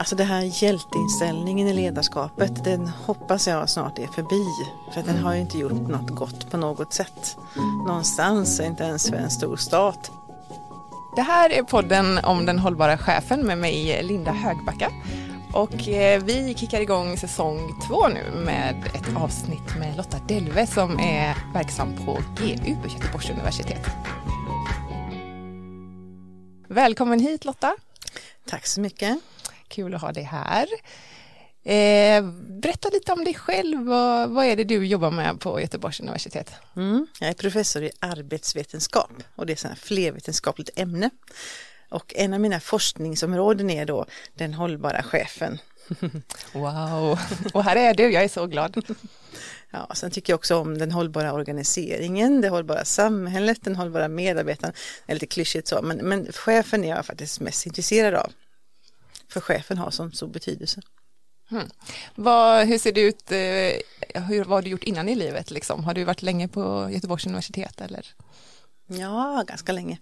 Alltså det här hjälteinställningen i ledarskapet, den hoppas jag snart är förbi. För den har ju inte gjort något gott på något sätt. Någonstans, inte ens för en stor stat. Det här är podden om den hållbara chefen med mig Linda Högbacka. Och eh, vi kickar igång säsong två nu med ett avsnitt med Lotta Delve som är verksam på GU Göteborgs universitet. Välkommen hit Lotta. Tack så mycket. Kul att ha dig här. Eh, berätta lite om dig själv. Vad, vad, är det du jobbar med på Göteborgs universitet? Mm, jag är professor i arbetsvetenskap och det är ett flervetenskapligt ämne. Och en av mina forskningsområden är då den hållbara chefen. Wow, och här är du, jag är så glad. Ja, sen tycker jag också om den hållbara organiseringen, det hållbara samhället, den hållbara medarbetaren. Det är lite klyschigt så, men, men chefen är jag faktiskt mest intresserad av. För chefen har som stor betydelse. Hmm. Vad, hur ser det ut, eh, hur, vad har du gjort innan i livet? Liksom? Har du varit länge på Göteborgs universitet? Eller? Ja, ganska länge.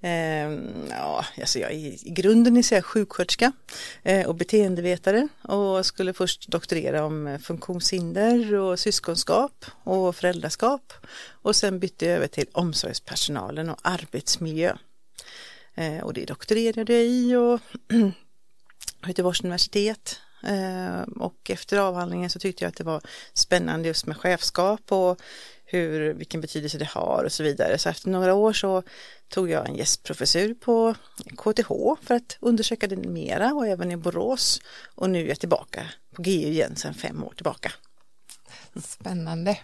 Eh, ja, alltså jag är i grunden är jag sjuksköterska eh, och beteendevetare och skulle först doktorera om funktionshinder och syskonskap och föräldraskap och sen bytte jag över till omsorgspersonalen och arbetsmiljö. Eh, och det doktorerade jag i och Göteborgs universitet eh, och efter avhandlingen så tyckte jag att det var spännande just med chefskap och hur, vilken betydelse det har och så vidare. Så efter några år så tog jag en gästprofessur på KTH för att undersöka det mera och även i Borås. Och nu är jag tillbaka på GU igen sedan fem år tillbaka. Spännande.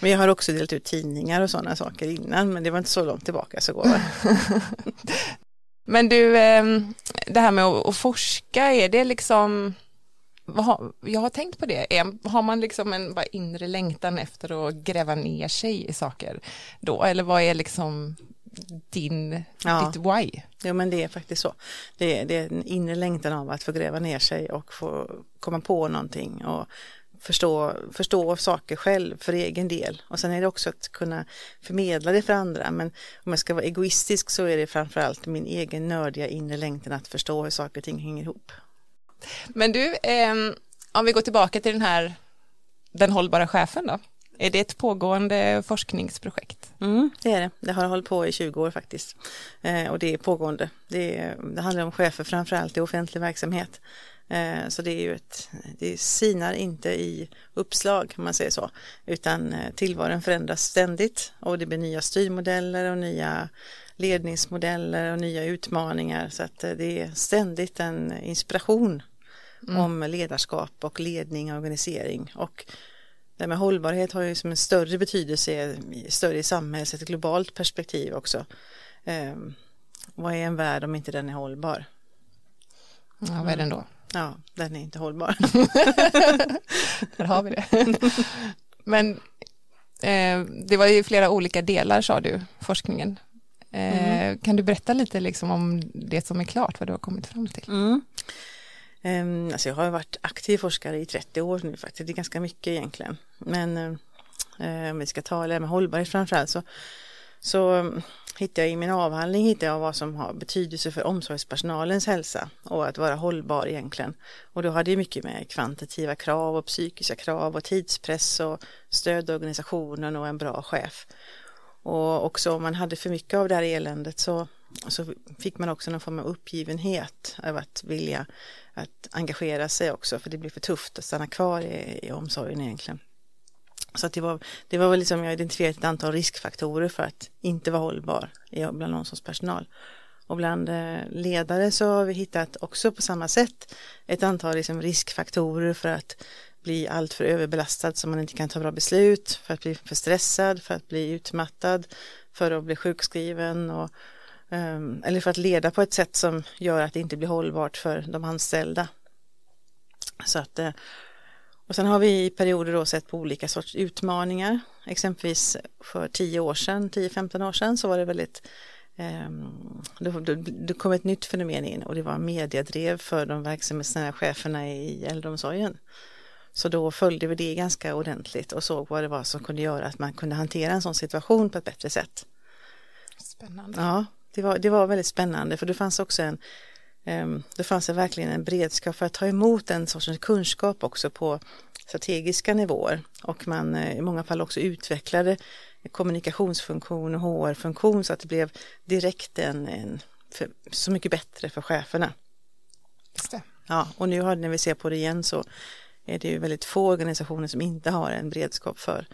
Men jag har också delat ut tidningar och sådana saker innan men det var inte så långt tillbaka så går det. men du, ehm, det här med att forska, är det liksom jag har tänkt på det, har man liksom en bara inre längtan efter att gräva ner sig i saker då, eller vad är liksom din, ja. ditt why? Jo men det är faktiskt så. Det är, det är en inre längtan av att få gräva ner sig och få komma på någonting och förstå, förstå saker själv för egen del. Och sen är det också att kunna förmedla det för andra. Men om jag ska vara egoistisk så är det framförallt min egen nördiga inre längtan att förstå hur saker och ting hänger ihop. Men du, eh, om vi går tillbaka till den här den hållbara chefen då? Är det ett pågående forskningsprojekt? Mm, det är det. Det har hållit på i 20 år faktiskt. Eh, och det är pågående. Det, det handlar om chefer framförallt i offentlig verksamhet. Eh, så det är ju ett, det sinar inte i uppslag om man säger så. Utan eh, tillvaron förändras ständigt och det blir nya styrmodeller och nya ledningsmodeller och nya utmaningar. Så att eh, det är ständigt en inspiration mm. om ledarskap och ledning och organisering. Och det med hållbarhet har ju som en större betydelse, större i samhället, ett globalt perspektiv också. Eh, vad är en värld om inte den är hållbar? Ja, vad är den då? Ja, den är inte hållbar. Där har vi det. Men eh, det var ju flera olika delar sa du, forskningen. Eh, mm. Kan du berätta lite liksom om det som är klart, vad du har kommit fram till? Mm. Um, alltså jag har varit aktiv forskare i 30 år nu faktiskt, det är ganska mycket egentligen. Men uh, om vi ska ta det med hållbarhet framförallt så, så mm, hittar jag i min avhandling hittar jag vad som har betydelse för omsorgspersonalens hälsa och att vara hållbar egentligen. Och då har det mycket med kvantitativa krav och psykiska krav och tidspress och stödorganisationen och en bra chef. Och också om man hade för mycket av det här eländet så, så fick man också någon form av uppgivenhet av att vilja att engagera sig också för det blir för tufft att stanna kvar i, i omsorgen egentligen. Så att det var, det var väl liksom, jag identifierat ett antal riskfaktorer för att inte vara hållbar bland omsorgspersonal. Och bland eh, ledare så har vi hittat också på samma sätt ett antal liksom riskfaktorer för att bli alltför överbelastad så man inte kan ta bra beslut, för att bli för stressad, för att bli utmattad, för att bli sjukskriven och, ehm, eller för att leda på ett sätt som gör att det inte blir hållbart för de anställda. Så att, eh, och sen har vi i perioder då sett på olika sorts utmaningar, exempelvis för 10 år sedan, 10-15 år sedan så var det väldigt um, det kom ett nytt fenomen in och det var mediedrev för de verksamhetsnära cheferna i äldreomsorgen. Så då följde vi det ganska ordentligt och såg vad det var som kunde göra att man kunde hantera en sån situation på ett bättre sätt. Spännande. Ja, det var, det var väldigt spännande för det fanns också en, Ehm, det fanns det verkligen en beredskap för att ta emot den sortens kunskap också på strategiska nivåer och man eh, i många fall också utvecklade kommunikationsfunktion och HR-funktion så att det blev direkt en, en för, så mycket bättre för cheferna. Ja, och nu har, när vi ser på det igen så är det ju väldigt få organisationer som inte har en beredskap för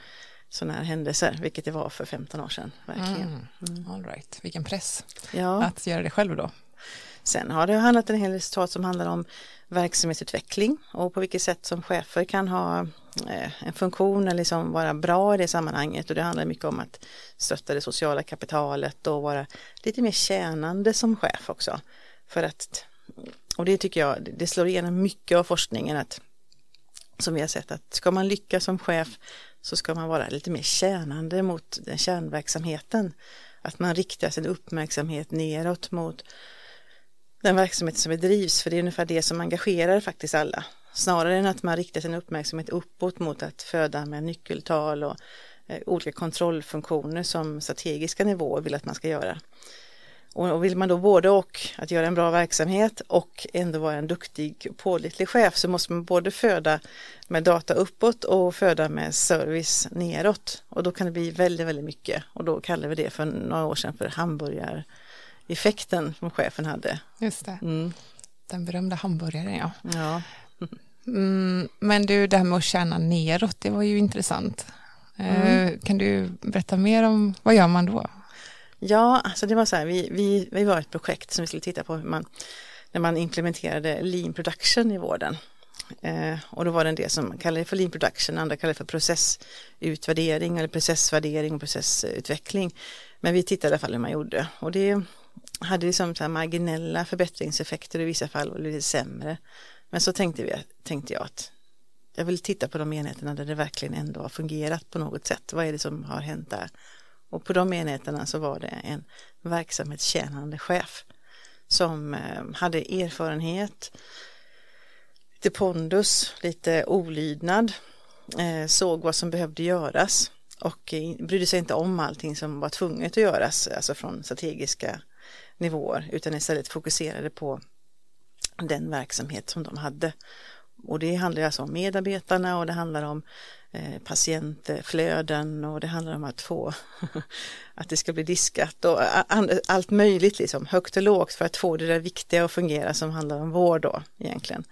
sådana här händelser, vilket det var för 15 år sedan. Verkligen. Mm. All right. Vilken press Ja. att göra det själv då. Sen har det handlat en hel del resultat som handlar om verksamhetsutveckling och på vilket sätt som chefer kan ha eh, en funktion eller liksom vara bra i det sammanhanget och det handlar mycket om att stötta det sociala kapitalet och vara lite mer tjänande som chef också. För att, och det tycker jag, det slår igenom mycket av forskningen att som vi har sett att ska man lyckas som chef så ska man vara lite mer tjänande mot den kärnverksamheten. Att man riktar sin uppmärksamhet neråt mot den verksamhet som bedrivs, för det är ungefär det som engagerar faktiskt alla. Snarare än att man riktar sin uppmärksamhet uppåt mot att föda med nyckeltal och eh, olika kontrollfunktioner som strategiska nivåer vill att man ska göra. Och, och vill man då både och att göra en bra verksamhet och ändå vara en duktig pålitlig chef så måste man både föda med data uppåt och föda med service neråt. Och då kan det bli väldigt, väldigt mycket. Och då kallar vi det för några år sedan för hamburgare hamburgareffekten som chefen hade. Just det. Mm. Den berömda hamburgaren ja. Ja. Mm, men du, det här med att tjäna neråt, det var ju intressant. Eh, Kan du berätta mer om vad gör man då? Ja, alltså det var så här, vi, vi, vi var ett projekt som vi skulle titta på hur man, när man implementerade lean production i vården. Eh, och då var det en del som kallade för lean production, andra kallade för processutvärdering eller processvärdering och processutveckling. Men vi tittade i alla fall hur man gjorde och det hade liksom så här marginella förbättringseffekter i vissa fall och lite sämre. Men så tänkte, vi, tänkte jag att jag vill titta på de enheterna där det verkligen ändå har fungerat på något sätt. Vad är det som har hänt där? Och på de enheterna så var det en verksamhetstjänande chef som eh, hade erfarenhet, lite pondus, lite olydnad, eh, såg vad som behövde göras och brydde sig inte om allting som var tvunget att göras, alltså från strategiska nivåer, utan istället fokuserade på den verksamhet som de hade. Och det handlar alltså om medarbetarna och det handlar om eh, patientflöden och det handlar om att få att det ska bli diskat och allt möjligt liksom högt och lågt för att få det där viktiga att fungera som handlar om vård då egentligen.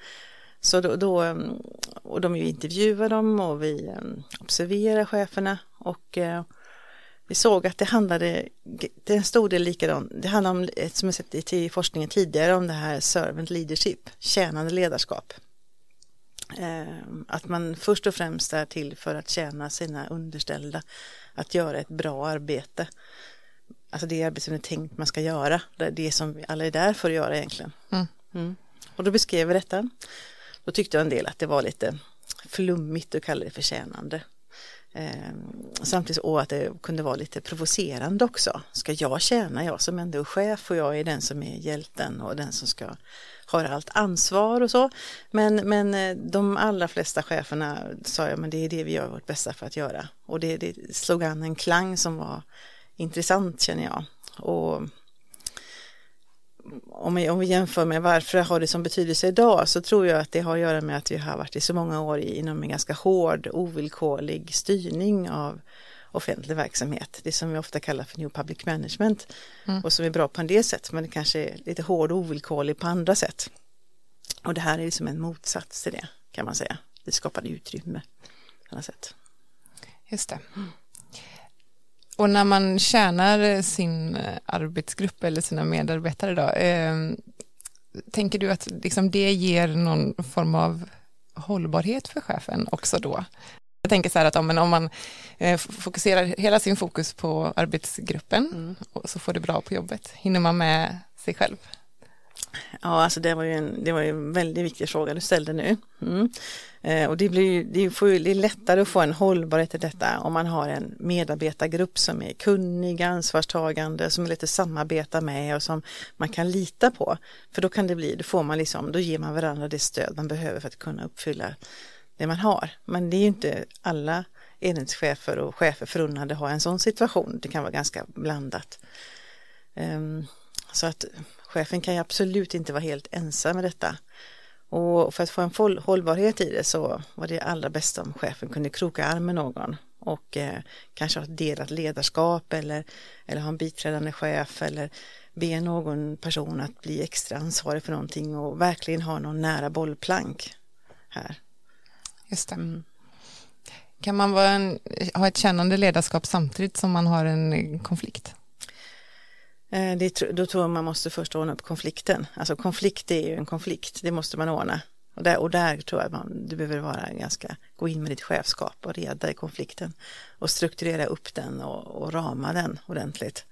Så då, då mm, och de intervjuar dem och vi mm, observerar cheferna och eh, vi såg att det handlade, det är en stor del likadant, det handlar om, som jag sett i forskningen tidigare, om det här servant leadership, tjänande ledarskap. Att man först och främst är till för att tjäna sina underställda, att göra ett bra arbete. Alltså det arbete som det är tänkt man ska göra, det som alla är där för att göra egentligen. Mm. Mm. Och då beskrev vi detta. Då tyckte en del att det var lite flummigt att kalla det för tjänande. Ehm, samtidigt och att det kunde vara lite provocerande också. Ska jag tjäna, jag som ändå är chef och jag är den som är hjälten och den som ska ha allt ansvar och så. Men, men eh, de allra flesta cheferna sa jag, men det är det vi gör vårt bästa för att göra. Och det, det slog an en klang som var intressant känner jag. Och om vi, om vi jämför med varför har det som betydelse idag så tror jag att det har att göra med att vi har varit i så många år inom en ganska hård ovillkorlig styrning av offentlig verksamhet. Det som vi ofta kallar för New Public Management mm. och som är bra på en del sätt men det kanske är lite hård och ovillkorlig på andra sätt. Och det här är liksom en motsats till det kan man säga. Det skapade utrymme på annat sätt. Just det. Mm. Och när man tjänar sin arbetsgrupp eller sina medarbetare då, eh, tänker du att liksom det ger någon form av hållbarhet för chefen också då? Jag tänker så här att om, om man eh, fokuserar hela sin fokus på arbetsgruppen mm. så får det bra på jobbet, hinner man med sig själv? Ja, alltså det var ju en, det var ju en väldigt viktig fråga du ställde nu. Mm. Eh, och det blir det, får, det är lättare att få en hållbarhet i detta om man har en medarbetargrupp som är kunnig, ansvarstagande, som är lite samarbeta med och som man kan lita på. För då kan det bli, då får man liksom, då ger man varandra det stöd man behöver för att kunna uppfylla det man har. Men det är ju inte alla enhetschefer och chefer förunnade ha en sån situation. Det kan vara ganska blandat. Eh, så att chefen kan ju absolut inte vara helt ensam med detta. Och för att få en hållbarhet i det så var det allra bästa om chefen kunde kroka arm med någon och eh, kanske ha ett delat ledarskap eller, eller ha en biträdande chef eller be någon person att bli extra ansvarig för någonting och verkligen ha någon nära bollplank här. Just det. Mm. Kan man en, ha ett kännande ledarskap samtidigt som man har en konflikt? Eh, det, då tror jag man måste först ordna upp konflikten. Alltså konflikt är ju en konflikt, det måste man ordna. Och där, och där tror jag man, du behöver vara ganska, gå in med ditt chefskap och reda i konflikten och strukturera upp den och, och rama den ordentligt.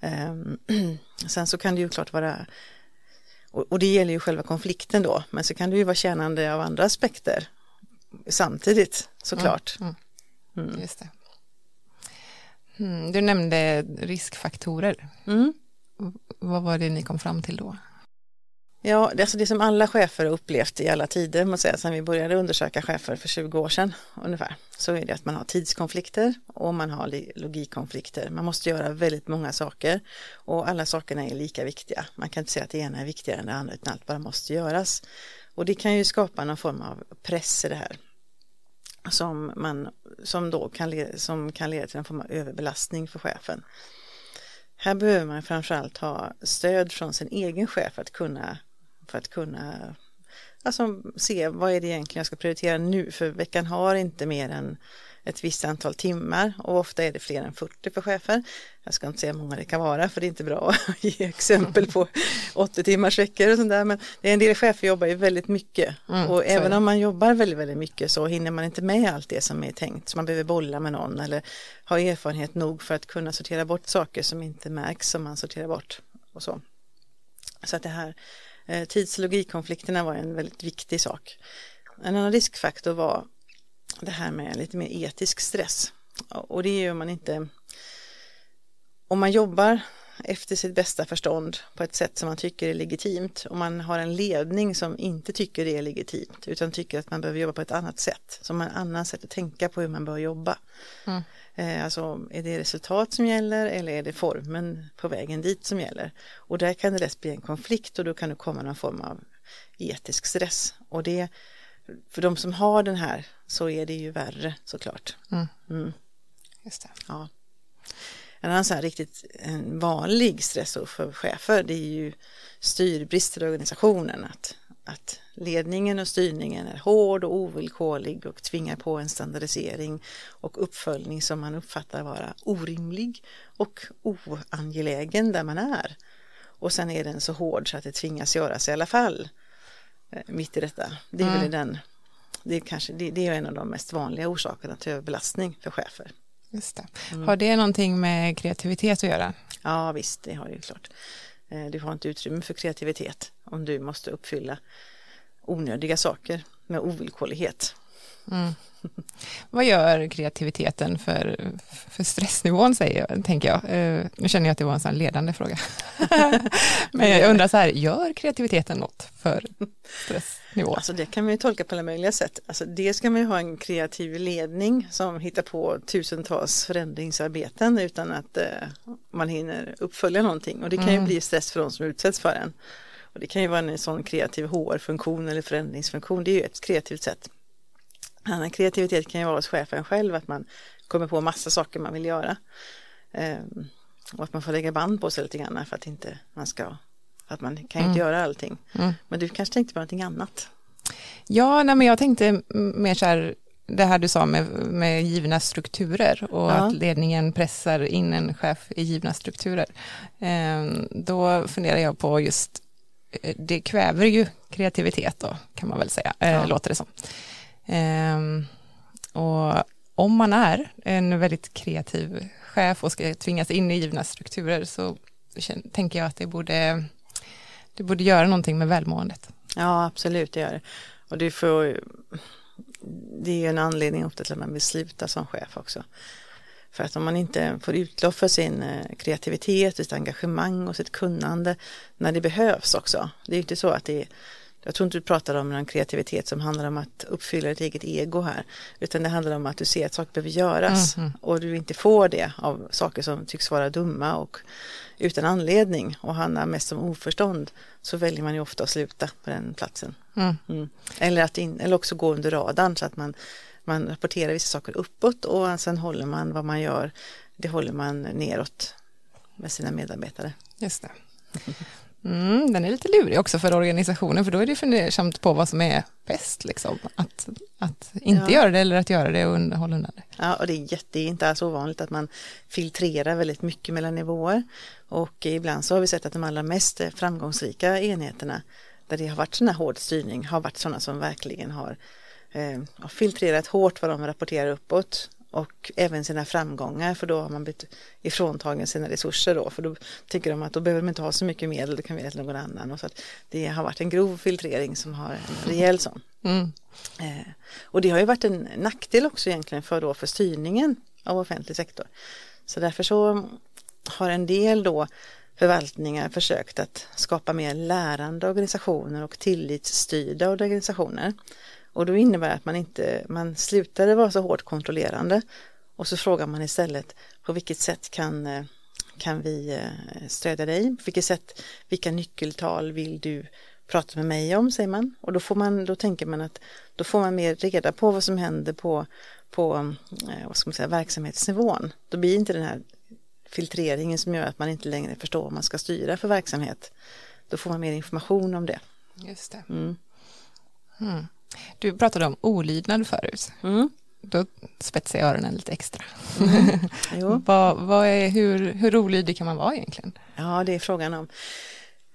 Um, sen så kan det ju klart vara, och, och, det gäller ju själva konflikten då, men så kan det ju vara tjänande av andra aspekter samtidigt såklart. Mm, mm. Mm. Just det. Mm, du nämnde riskfaktorer. Mm. Vad var det ni kom fram till då? Ja, det, alltså det som alla chefer har upplevt i alla tider, måste säga, sedan vi började undersöka chefer för 20 år sedan ungefär, så är det att man har tidskonflikter och man har logikkonflikter. Man måste göra väldigt många saker och alla sakerna är lika viktiga. Man kan inte säga att det ena är viktigare än det andra, utan allt bara måste göras. Och det kan ju skapa någon form av press i det här som, man, som då kan, leda, som kan leda till en form av överbelastning för chefen. Här behöver man framförallt ha stöd från sin egen chef för att kunna, för att kunna alltså, se vad är det egentligen jag ska prioritera nu för veckan har inte mer än ett visst antal timmar och ofta är det fler än 40 för chefer. Jag ska inte säga hur många det kan vara för det är inte bra att ge exempel på 80 timmars veckor och sånt där men det är en del chefer jobbar ju väldigt mycket mm, och även om man jobbar väldigt, väldigt mycket så hinner man inte med allt det som är tänkt så man behöver bolla med någon eller ha erfarenhet nog för att kunna sortera bort saker som inte märks som man sorterar bort och så. Så att det här eh, tids och var en väldigt viktig sak. En annan riskfaktor var det här med lite mer etisk stress. Och det gör man inte om man jobbar efter sitt bästa förstånd på ett sätt som man tycker är legitimt och man har en ledning som inte tycker det är legitimt utan tycker att man behöver jobba på ett annat sätt, som en annan sätt att tänka på hur man bör jobba. Mm. Eh, alltså är det resultat som gäller eller är det formen på vägen dit som gäller? Och där kan det lätt bli en konflikt och då kan det komma någon form av etisk stress och det för de som har den här så är det ju värre såklart. Mm. Mm. Just det. Ja. En annan så här riktigt en vanlig stressor för chefer det är ju styrbrister i organisationen. Att, att ledningen och styrningen är hård och ovillkorlig och tvingar på en standardisering och uppföljning som man uppfattar vara orimlig och oangelägen där man är. Och sen är den så hård så att det tvingas göras i alla fall. Eh, mitt i detta. Det är mm. väl den, det är, kanske, det, det, är en av de mest vanliga orsakerna till överbelastning för chefer. Just det. Mm. Har det någonting med kreativitet att göra? Ja visst, det har det ju klart. Eh, du har inte utrymme för kreativitet om du måste uppfylla onödiga saker med ovillkorlighet. Mm. Vad gör kreativiteten för, för stressnivån, säger jag, tänker jag. Uh, nu känner jag att det var en sån ledande fråga. Men jag undrar så här, gör kreativiteten något för stressnivå? Alltså det kan man ju tolka på alla möjliga sätt. Alltså dels kan man ju ha en kreativ ledning som hittar på tusentals förändringsarbeten utan att uh, man hinner uppfölja någonting och det kan ju mm. bli stress för de som utsätts för den. Och det kan ju vara en sån kreativ HR-funktion eller förändringsfunktion, det är ju ett kreativt sätt annan kreativitet kan ju vara hos chefen själv, att man kommer på massa saker man vill göra. Ehm, och att man får lägga band på sig lite grann för att inte man ska, att man kan ju inte mm. göra allting. Mm. Men du kanske tänkte på någonting annat? Ja, nej, men jag tänkte mer så här, det här du sa med, med givna strukturer och ja. att ledningen pressar in en chef i givna strukturer. Ehm, då funderar jag på just, eh, det kväver ju kreativitet då, kan man väl säga, eh, ja. låter det som. Ehm, och om man är en väldigt kreativ chef och ska tvingas in i givna strukturer så tänker jag att det borde, det borde göra någonting med välmåendet. Ja, absolut, det gör det. Och det, får, det är en anledning ofta till att man vill sluta som chef också. För att om man inte får utlopp för sin eh, kreativitet, sitt engagemang och sitt kunnande när det behövs också. Det är ju inte så att det är jag tror inte du pratar om en kreativitet som handlar om att uppfylla ett eget ego här. Utan det handlar om att du ser att saker behöver göras Mhm. och du inte får det av saker som tycks vara dumma och utan anledning och handlar mest om oförstånd så väljer man ju ofta att sluta på den platsen. Mm. Mm. Eller, att in, eller också gå under radarn så att man, man rapporterar vissa saker uppåt och sen håller man vad man gör, det håller man neråt med sina medarbetare. Just det. Mm, den är lite lurig också för organisationen för då är det fundersamt på vad som är bäst. Liksom. Att, att inte Ja. göra det eller att göra det och hålla undan det. Ja, och det är, jätte, inte alls ovanligt att man filtrerar väldigt mycket mellan nivåer. Och ibland så har vi sett att de allra mest framgångsrika enheterna där det har varit sån här hård styrning har varit sådana som verkligen har eh, har filtrerat hårt vad de rapporterar uppåt och även sina framgångar för då har man blivit ifråntagen sina resurser då för då tycker de att då behöver de inte ha så mycket medel, då kan vi ge till någon annan och så att det har varit en grov filtrering som har en rejäl sån. Mm. Eh, och det har ju varit en nackdel också egentligen för, då, för styrningen av offentlig sektor. Så därför så har en del då förvaltningar försökt att skapa mer lärande organisationer och tillitsstyrda organisationer. Och då innebär det att man inte, man slutade vara så hårt kontrollerande och så frågar man istället på vilket sätt kan, eh, kan vi eh, stödja dig? På vilket sätt, vilka nyckeltal vill du prata med mig om, säger man. Och då, får man, då tänker man att då får man mer reda på vad som händer på, på eh, vad ska man säga, verksamhetsnivån. Då blir inte den här filtreringen som gör att man inte längre förstår vad man ska styra för verksamhet. Då får man mer information om det. Just det. Mm. Mm. Du pratade om olydnad förut. Mm. Då spetsar jag öronen lite extra. Jo. vad, vad är, hur, hur olydig kan man vara egentligen? Ja, det är frågan om.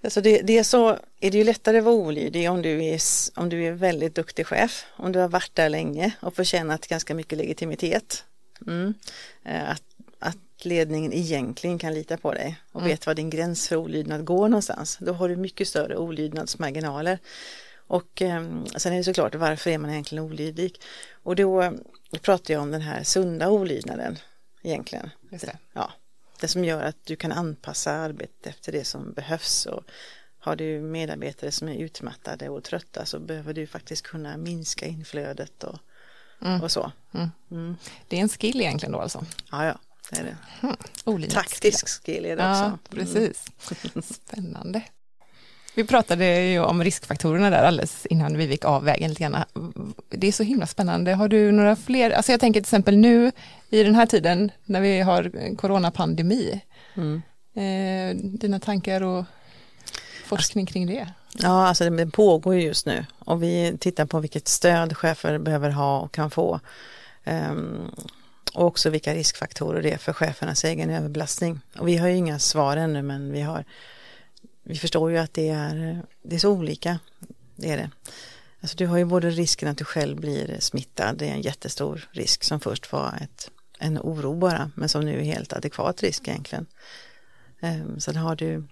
Alltså det, det är så är det ju lättare att vara olydig om du, är, om du är väldigt duktig chef, om du har varit där länge och förtjänat ganska mycket legitimitet. Mm. Eh, Att, att ledningen egentligen kan lita på dig och vet var din gräns för olydnad går någonstans. Då har du mycket större olydnadsmarginaler. Och eh, sen är det såklart varför är man egentligen olydig? Och då eh, pratar jag om den här sunda olydnaden egentligen. Just det. Ja, det som gör att du kan anpassa arbetet efter det som behövs. Och har du medarbetare som är utmattade och trötta så behöver du faktiskt kunna minska inflödet och, Mm. och så. Mm. Mm. Det är en skill egentligen då alltså. Ja, ja, det är det. Olydnad Taktisk skill är det Ja, också. Mm. precis. Spännande. Vi pratade ju om riskfaktorerna där alldeles innan vi gick av vägen lite grann. Det är så himla spännande. Har du några fler? Alltså jag tänker till exempel nu i den här tiden när vi har coronapandemi. Mm. Eh, dina tankar och forskning kring det? Ja, alltså det pågår ju just nu och vi tittar på vilket stöd chefer behöver ha och kan få. Ehm, och också vilka riskfaktorer det är för chefernas egen överbelastning. Och vi har ju inga svar ännu men vi har vi förstår ju att det är, det är så olika. Det är det. Alltså du har ju både risken att du själv blir smittad, det är en jättestor risk som först var ett, en oro bara, men som nu är helt adekvat risk egentligen. Ehm, Sen har du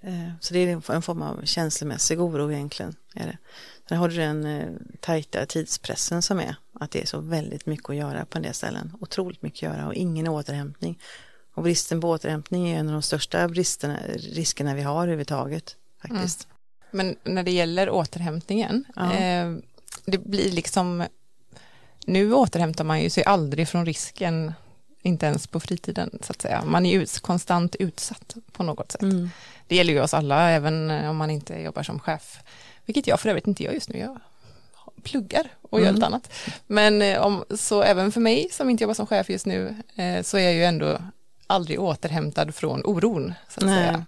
Eh, Så det är en form av känslomässig oro egentligen. Är det. Sen har du den eh, tajta tidspressen som är. Att det är så väldigt mycket att göra på en del ställen. Otroligt mycket att göra och ingen återhämtning. Och bristen på återhämtning är en av de största bristerna, riskerna vi har överhuvudtaget. Faktiskt. Men när det gäller återhämtningen, Ja. eh, det blir liksom, nu återhämtar man ju sig aldrig från risken, inte ens på fritiden så att säga. Man är ju konstant utsatt på något sätt. Mm. Det gäller ju oss alla, även eh, om man inte jobbar som chef. Vilket jag för övrigt inte gör just nu. Jag pluggar och gör Mm. lite annat. Men eh, om, så även för mig som inte jobbar som chef just nu eh, så är jag ju ändå aldrig återhämtad från oron. Så att Nej. säga.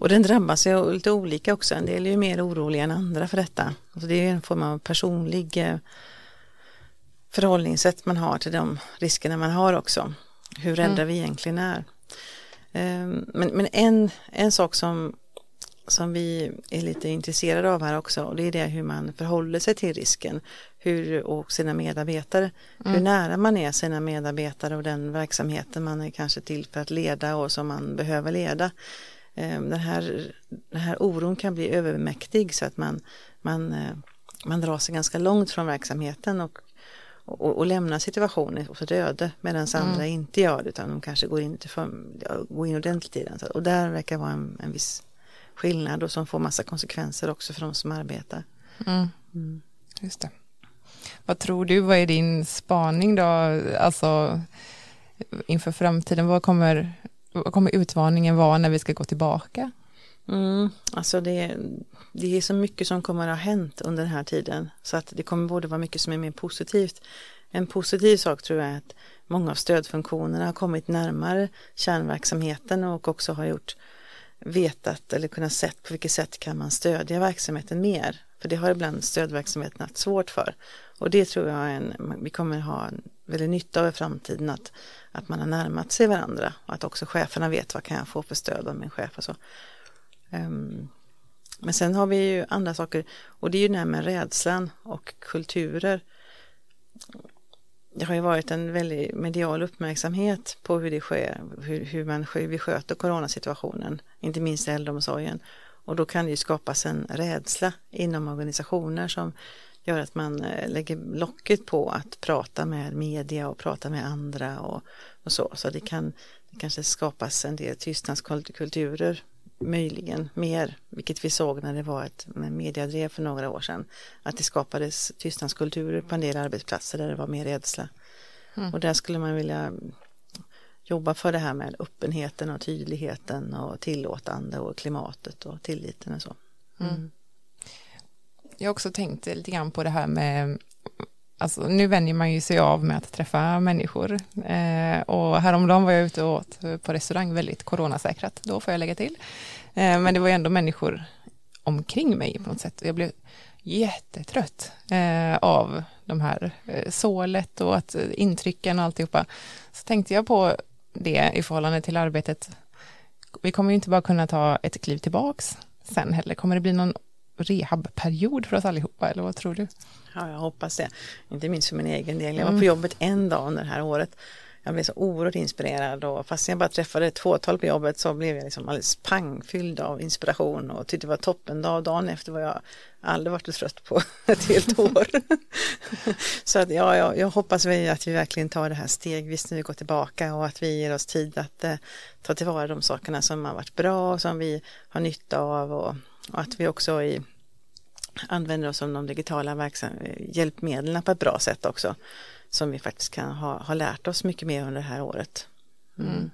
Och den drabbas ju lite olika också. En del är ju mer oroliga än andra för detta. Alltså det är en form av personlig eh, förhållningssätt man har till de riskerna man har också. Hur rädda Mm. vi egentligen är. Ehm, Men, men en, en sak som, som vi är lite intresserade av här också och det är det hur man förhåller sig till risken hur, och sina medarbetare. Hur nära man är sina medarbetare och den verksamheten man är kanske till för att leda och som man behöver leda. Ehm, Den här, den här oron kan bli övermäktig så att man, man, eh, man drar sig ganska långt från verksamheten och, och, och lämnar situationen åt öde medan andra inte gör det utan de kanske går in, till för, går in ordentligt i den. Och där verkar vara en, en viss skillnad och som får massa konsekvenser också för de som arbetar. Mm. Mm. Just det. Vad tror du, vad är din spaning då, alltså inför framtiden, vad kommer, vad kommer utmaningen vara när vi ska gå tillbaka? Mm, alltså det, det är så mycket som kommer att ha hänt under den här tiden så att det kommer både vara mycket som är mer positivt. En positiv sak tror jag är att många av stödfunktionerna har kommit närmare kärnverksamheten och också har gjort vetat eller kunnat sett på vilket sätt kan man stödja verksamheten mer. För det har ibland stödverksamheten haft svårt för. Och det tror jag är en, vi kommer ha en väldigt nytta av i framtiden att, att man har närmat sig varandra och att också cheferna vet vad kan jag få för stöd av min chef och så. Um, men sen har vi ju andra saker och det är ju det här med rädslan och kulturer. Det har ju varit en väldigt medial uppmärksamhet på hur det sker, hur, hur man hur vi sköter coronasituationen, inte minst i äldreomsorgen. Och då kan det ju skapas en rädsla inom organisationer som gör att man eh, lägger locket på att prata med media och prata med andra och, och så. Så det kan det kanske skapas en del tystnadskulturer möjligen mer, vilket vi såg när det var ett mediadrev för några år sedan, att det skapades tystnadskulturer på en del arbetsplatser där det var mer rädsla. Mm. Och där skulle man vilja jobba för det här med öppenheten och tydligheten och tillåtande och klimatet och tilliten och så. Mm. Mm. Jag också tänkt lite grann på det här med Alltså, nu vänjer man ju sig av med att träffa människor eh, och häromdagen var jag ute och åt på restaurang, väldigt coronasäkrat, då får jag lägga till. Eh, men det var ju ändå människor omkring mig på något sätt jag blev jättetrött eh, av de här eh, sålet och att eh, intrycken och alltihopa. Så tänkte jag på det i förhållande till arbetet. Vi kommer ju inte bara kunna ta ett kliv tillbaks sen heller. Kommer det bli någon rehabperiod för oss allihopa eller vad tror du? Ja, jag hoppas det. Inte minst för min egen del. Jag var på mm. jobbet en dag under det här året. Jag blev så oerhört inspirerad och fast jag bara träffade ett fåtal på jobbet så blev jag liksom alldeles pangfylld av inspiration och tyckte det var toppen dag. Dagen efter var jag aldrig varit så trött på ett helt år. så att ja, jag, jag hoppas vi att vi verkligen tar det här stegvis när vi går tillbaka och att vi ger oss tid att eh, ta tillvara de sakerna som har varit bra och som vi har nytta av och, och att vi också i använder oss av de digitala hjälpmedlen på ett bra sätt också. Som vi faktiskt kan ha, ha lärt oss mycket mer under det här året. Mm. Mm.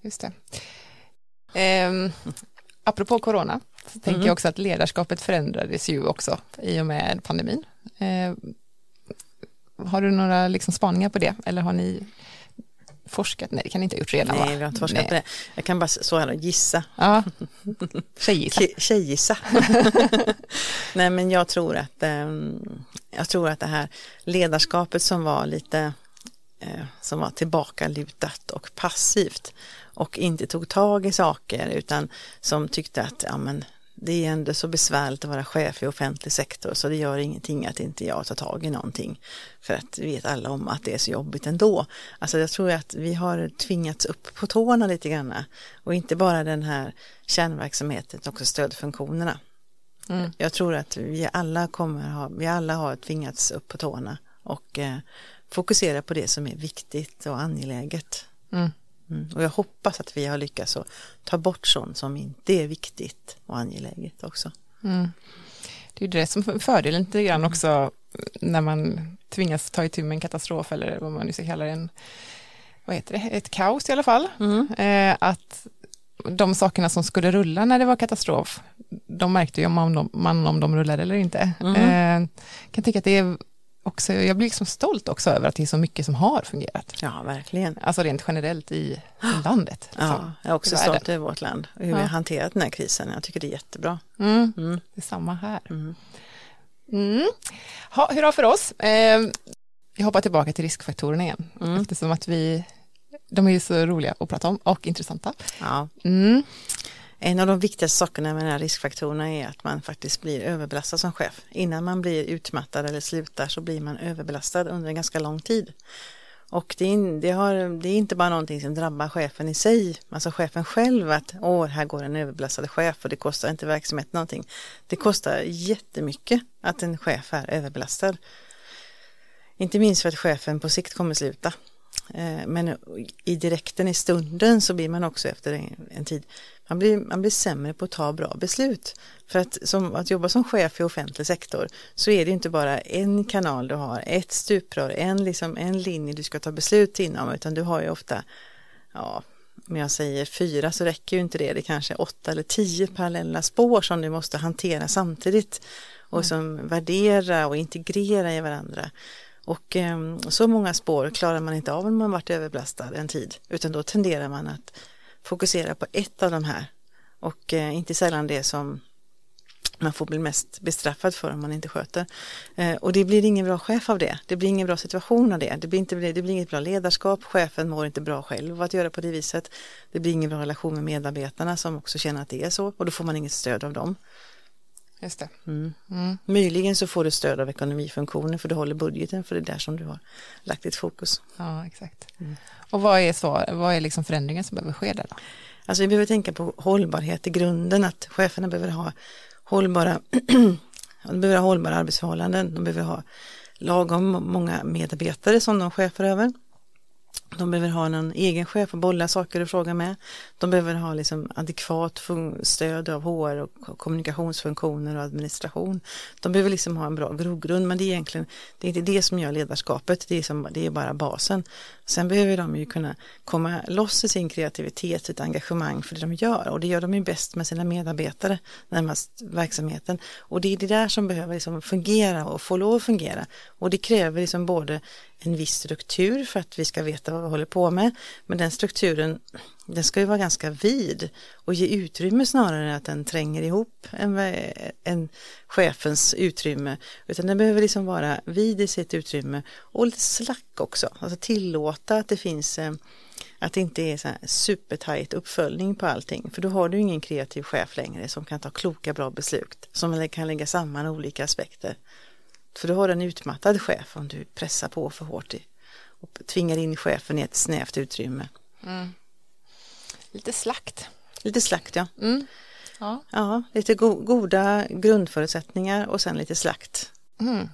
Just det. Eh, apropå corona, så tänker mm. jag också att ledarskapet förändrades ju också i och med pandemin. Eh, har du några liksom spaningar på det eller har ni forskat? Nej, det kan ni inte ha gjort redan Nej, va? vi har inte forskat Nej. på det. Jag kan bara så här gissa. Ja, tjejgissa. Tjejgissa. Nej, men jag tror att um, jag tror att det här ledarskapet som var lite uh, som var tillbakalutat och passivt och inte tog tag i saker utan som tyckte att ja, men det är ändå så besvärligt att vara chef i offentlig sektor så det gör ingenting att inte jag tar tag i någonting. För att vet alla om att det är så jobbigt ändå. Alltså jag tror att vi har tvingats upp på tårna lite grann. Och inte bara den här kärnverksamheten, också stödfunktionerna. Mm. Jag tror att vi alla kommer ha, vi alla har tvingats upp på tårna och eh, fokusera på det som är viktigt och angeläget. Mm. Mm. Och jag hoppas att vi har lyckats att ta bort sånt som inte är viktigt och angeläget också. Mm. Det är det som är fördelen lite grann också när man tvingas ta itu med en katastrof eller vad man nu ska kalla det, en, vad heter det, ett kaos i alla fall. Mm. Eh, att de sakerna som skulle rulla när det var katastrof, de märkte ju om de, man om de rullade eller inte. Mm. Eh, kan tycka att det är också, jag blir liksom stolt också över att det är så mycket som har fungerat. Ja, verkligen. Alltså rent generellt i, landet. Liksom. Ja, jag är också stolt över vårt land och hur ja. vi har hanterat den här krisen. Jag tycker det är jättebra. Mm. Mm. Det är samma här. Mm. Mm. Ha, hur har för oss? Eh, jag hoppar tillbaka till riskfaktorerna igen, mm. eftersom att vi, de är så roliga att prata om och intressanta. Ja. Mm. En av de viktigaste sakerna med de här riskfaktorerna är att man faktiskt blir överbelastad som chef. Innan man blir utmattad eller slutar så blir man överbelastad under en ganska lång tid. Och det är, det, har, det är inte bara någonting som drabbar chefen i sig, alltså chefen själv att åh, här går en överbelastad chef och det kostar inte verksamheten någonting. Det kostar jättemycket att en chef är överbelastad. Inte minst för att chefen på sikt kommer sluta. Eh, men i direkten i stunden så blir man också efter en, en tid, man blir, man blir sämre på att ta bra beslut. För att, som, att jobba som chef i offentlig sektor så är det inte bara en kanal du har, ett stuprör, en, liksom, en linje du ska ta beslut inom utan du har ju ofta, ja, om jag säger fyra så räcker ju inte det, det är kanske åtta eller tio parallella spår som du måste hantera samtidigt och mm. som värdera och integrera i varandra. Och eh, så många spår klarar man inte av om man varit överbelastad en tid, utan då tenderar man att fokusera på ett av de här och eh, inte sällan det som man får bli mest bestraffad för om man inte sköter. Eh, och det blir ingen bra chef av det. Det blir ingen bra situation av det. Det blir, inte, det blir inget bra ledarskap. Chefen mår inte bra själv att göra på det viset. Det blir ingen bra relation med medarbetarna som också känner att det är så och då får man inget stöd av dem. Just det. Mm. Mm. Möjligen så får du stöd av ekonomifunktionen för du håller budgeten för det är där som du har lagt ditt fokus. Ja, exakt. Mm. Och vad är, så, vad är liksom förändringen som behöver ske där då? Alltså vi behöver tänka på hållbarhet i grunden, att cheferna behöver ha hållbara, de behöver ha hållbara arbetsförhållanden, de behöver ha lagom många medarbetare som de chefer över. De behöver ha en egen chef att bolla saker och fråga med. De behöver ha liksom adekvat stöd av HR och kommunikationsfunktioner och administration. De behöver liksom ha en bra grogrund men det är egentligen det är inte det som gör ledarskapet, det är, som, det är bara basen. Sen behöver de ju kunna komma loss i sin kreativitet, sitt engagemang för det de gör och det gör de ju bäst med sina medarbetare närmast verksamheten. Och det är det där som behöver liksom fungera och få lov att fungera och det kräver liksom både en viss struktur för att vi ska veta vad vi håller på med. Men den strukturen, den ska ju vara ganska vid och ge utrymme snarare än att den tränger ihop en, en chefens utrymme. Utan den behöver liksom vara vid i sitt utrymme och lite slack också. Alltså tillåta att det finns eh, att det inte är så här supertajt uppföljning på allting. För då har du ingen kreativ chef längre som kan ta kloka bra beslut. Som kan lägga samman olika aspekter. För du har en utmattad chef om du pressar på för hårt i, och tvingar in chefen i ett snävt utrymme. Mm. Lite slakt. Lite slakt ja. Mm. Ja. ja, lite go goda grundförutsättningar och sen lite slakt. Mm.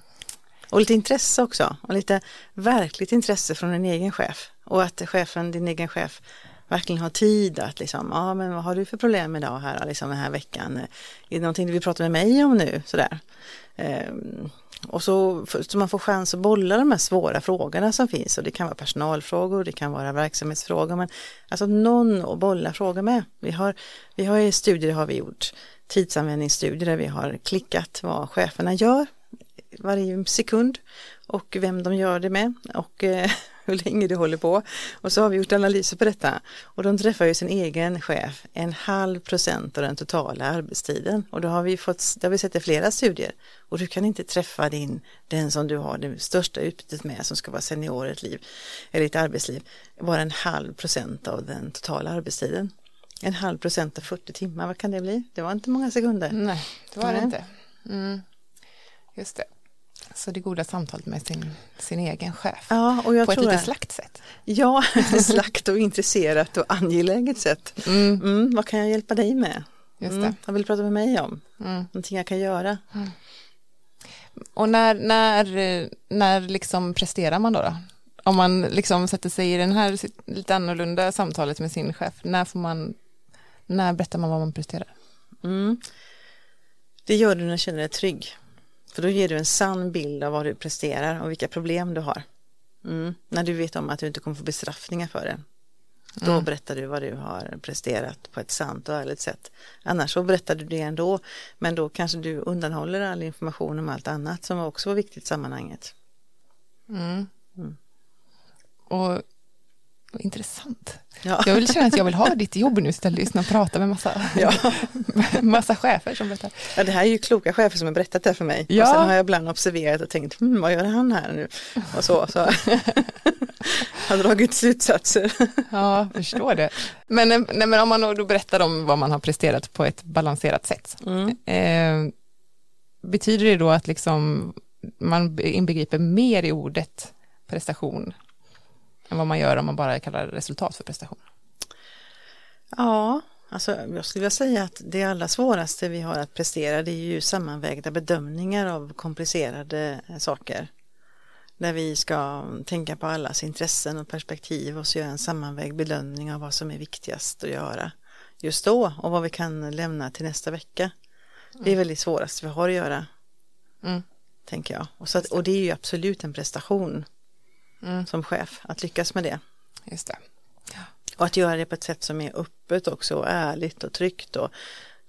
Och lite intresse också och lite verkligt intresse från en egen chef och att chefen, din egen chef verkligen har tid att liksom, ja men vad har du för problem idag här, liksom den här veckan? Är det någonting du vill prata med mig om nu? Sådär. Ehm, och så, så man får chans att bolla de här svåra frågorna som finns. Och det kan vara personalfrågor, det kan vara verksamhetsfrågor, men alltså någon att bolla frågor med. Vi har, vi har i studier har vi gjort. Tidsanvändningsstudier där vi har klickat vad cheferna gör varje sekund och vem de gör det med och eh, hur länge det håller på. Och så har vi gjort analyser på detta och de träffar ju sin egen chef en halv procent av den totala arbetstiden och då har vi fått, det har vi sett i flera studier och du kan inte träffa din, den som du har det största utbytet med som ska vara senior i ett liv eller ett arbetsliv, bara en halv procent av den totala arbetstiden. En halv procent av 40 timmar, vad kan det bli? Det var inte många sekunder. Nej, det var det inte. Mm. Just det. Så det goda samtalet med sin, sin egen chef ja, och jag på tror ett lite slakt sätt. Ja, slakt och intresserat och angeläget sätt. Mm. Mm, vad kan jag hjälpa dig med? Just mm, vad vill du prata med mig om? Mm. Någonting jag kan göra. Mm. Och när, när, när liksom presterar man då, då? Om man liksom sätter sig i den här lite annorlunda samtalet med sin chef, när får man, när berättar man vad man presterar? Mm. Det gör du när du känner dig trygg. För då ger du en sann bild av vad du presterar och vilka problem du har. Mm. När du vet om att du inte kommer få bestraffningar för det. Då mm. berättar du vad du har presterat på ett sant och ärligt sätt. Annars så berättar du det ändå. Men då kanske du undanhåller all information om allt annat som också var viktigt i sammanhanget. Mm. mm. Och intressant. Ja. Jag vill känna att jag vill ha ditt jobb nu istället, lyssna och prata med massa, ja. massa chefer som berättar. Ja, det här är ju kloka chefer som har berättat det för mig. Ja. Och sen har jag ibland observerat och tänkt, hm, vad gör han här nu? Och så, så. har dragit slutsatser. ja, förstår det. Men, nej, men om man då berättar om vad man har presterat på ett balanserat sätt, mm. eh, betyder det då att liksom man inbegriper mer i ordet prestation än vad man gör om man bara kallar resultat för prestation? Ja, alltså jag skulle vilja säga att det allra svåraste vi har att prestera det är ju sammanvägda bedömningar av komplicerade saker. Där vi ska tänka på allas intressen och perspektiv och så göra en sammanvägd bedömning av vad som är viktigast att göra just då och vad vi kan lämna till nästa vecka. Det är väldigt svårast vi har att göra. Mm. Tänker jag. Och, så att, och det är ju absolut en prestation Mm. som chef att lyckas med det. Just det. Och att göra det på ett sätt som är öppet också och ärligt och tryggt och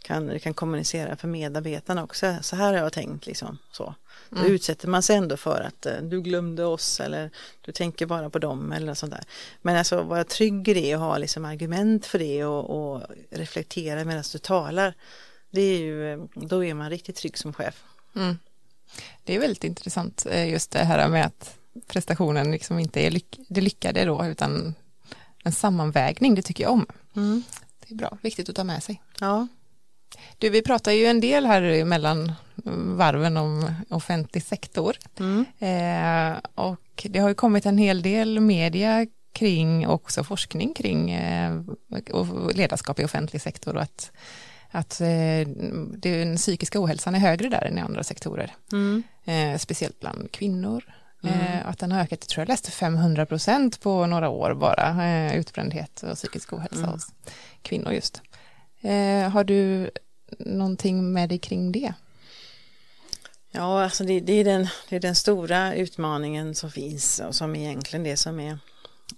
kan, kan kommunicera för medarbetarna också. Så här har jag tänkt liksom. Så. Då Mm. utsätter man sig ändå för att eh, du glömde oss eller du tänker bara på dem eller sånt där. Men alltså vara trygg i det och ha liksom argument för det och, och reflektera medan du talar. Det är ju, eh, då är man riktigt trygg som chef. Mm. Det är väldigt intressant eh, just det här med att prestationen liksom inte är lyck det lyckade då utan en sammanvägning, det tycker jag om. Det är bra, viktigt att ta med sig. Ja, Du, vi pratar ju en del här mellan varven om offentlig sektor mm. eh, och det har ju kommit en hel del media kring också forskning kring eh, ledarskap i offentlig sektor och att, att eh, den psykiska ohälsan är högre där än i andra sektorer. Mm. eh, speciellt bland kvinnor. Mm. Eh, att den har ökat, jag tror jag läste 500 procent på några år bara, eh, utbrändhet och psykisk ohälsa Mm. hos kvinnor just. Eh, har du någonting med dig kring det? Ja, alltså det, det, är den, det är den stora utmaningen som finns och som egentligen det som är